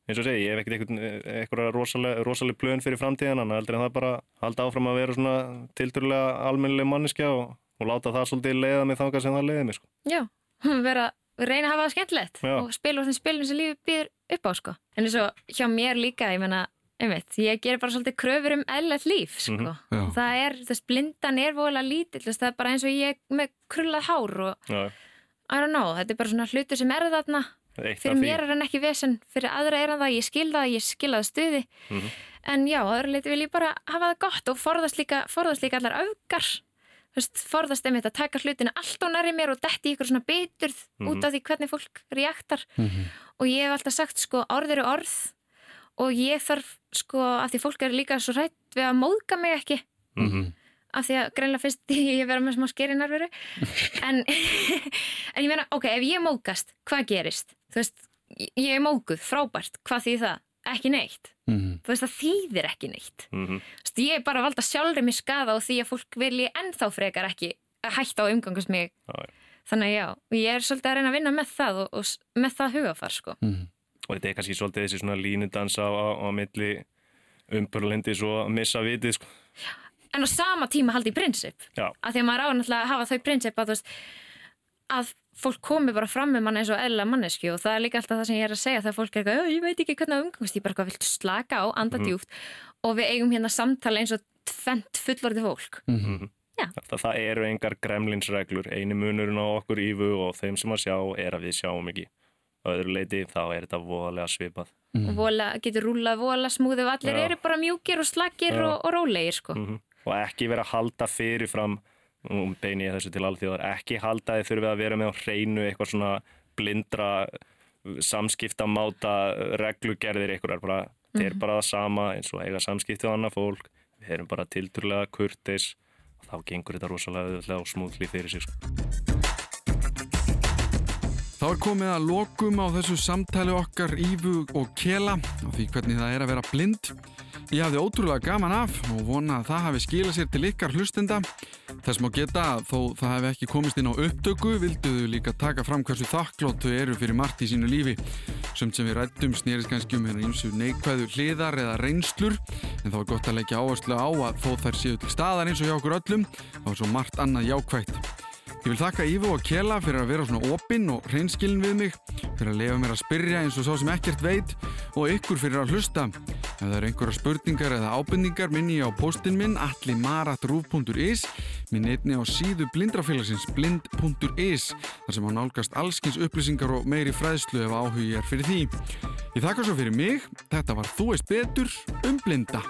eins og segi, ég hef ekkert eitthvað rosalega, rosalega plön fyrir framtíðan, en heldur en það bara halda áfram að vera svona tilturlega almennileg manniska og, og láta það svolítið leiða mig þangað sem það leiði mig. Sko. já, vera reyna að hafa það skemmtilegt Já. og spila úr þeim spilum sem lífið býður upp á sko. en eins og hjá mér líka ég menna, einmitt, ég gerir bara svolítið kröfur um eðlert líf sko. Já. og það er, þess blindan er voðalega lítill þess, það er bara eins og ég með krullað hár og Já, I don't know, þetta er bara svona hlutur sem er þarna eitt fyrir mér er hann ekki vesen, fyrir aðra er hann það ég skil það, ég skil það stuði Mhm. en já, öðru leiti vil ég bara hafa það gott og forðast líka, forðast líka allar veist, forðast einmitt að taka hlutina allt og næri mér og detti ykkur svona biturð Mhm. út af því hvernig fólk reaktar Mhm. og ég hef alltaf sagt sko orð eru orð og ég þarf sko af því fólk er líka svo rætt við að móðga mig ekki Mhm. af því að greinlega fyrst ég vera með smá skeri nærveru en, en ég meina, ok, ef ég móðgast hvað gerist? Þú veist, ég er móðguð, frábært, hvað þýð það? Ekki neitt, Mhm. þú veist það þýðir ekki neitt Mhm. Þú veist, ég er bara að valda sjálfri mig skada og því að fólk vilji ennþá frekar ekki að hætta á umgangast mig Já, já. þannig að já, og ég er svolítið að reyna að vinna með það og, og með það hugafar sko. Og þetta er kannski svolítið þessi svona línudans á, á, á milli umbörlindis og að missa vitið sko. en á sama tíma haldi í prinsip Já. af því að maður á náttúrulega að hafa þau prinsip að, veist, að fólk komi bara fram með mann eins og eðla mannesku og það er líka alltaf það sem ég er að segja þegar fólk er eitthvað, "Já, ég veit ekki hvernig að umgangast ég bara hvað viltu slaka á, anda Mhm. djúft og við eigum hérna samtala eins og tvent fullorði fólk Mhm. það, það eru engar gremlinsreglur eini munurinn á okkur ífu og þeim sem að sjá er að við sjáum ekki á öðru leiti þá er þetta voðalega svipað Mhm. og vola, getur rúlað vola smúði og allir Já. eru bara mjúkir og slakir og, og rólegir sko. mm og ekki vera að halda fyrirfram nú beini ég þessu til alþjóðar ekki halda þið þurfið að vera með á hreinu eitthvað svona blindra samskiptamáta reglugerðir eitthvað bara, þetta er bara það sama eins og eiga samskipti á annað fólk við erum bara tilturlega kurtis og þá gengur þetta rosalega auðvitað og smúðli fyrir sig sko. Þá er komið að lokum á þessu samtali okkar Ífu og Kela og því hvernig það er að vera blind. Ég hafði ótrúlega gaman af og vona að það hafi skilað sér til ykkar hlustenda. Þess má geta að þó það hefði ekki komist inn á upptöku vilduðu líka taka fram hversu þakklótt þau eru fyrir margt í sínu lífi. Sumt sem við rættum snýrist kannski um hérna eins og neikvæðu hliðar eða reynslur en þá er gott að leggja áherslu á að þó þær séu til staðar eins og hjá okkur öllum þá er svo margt annað jákvætt. Ég vil þakka Ívo og Kela fyrir að vera svona opinn og hreinskilin við mig, fyrir að lefa mér að spyrja eins og sá sem ekkert veit og ykkur fyrir að hlusta. Ef það eru einhverja spurningar eða ábendingar minni ég á postin minn allimaratrúf.is minn einni á síðu blindrafélagsins blind.is þar sem á nálgast allskins upplýsingar og meiri fræðslu ef áhugi er fyrir því. Ég þakka svo fyrir mig, þetta var Þú veist betur um blinda.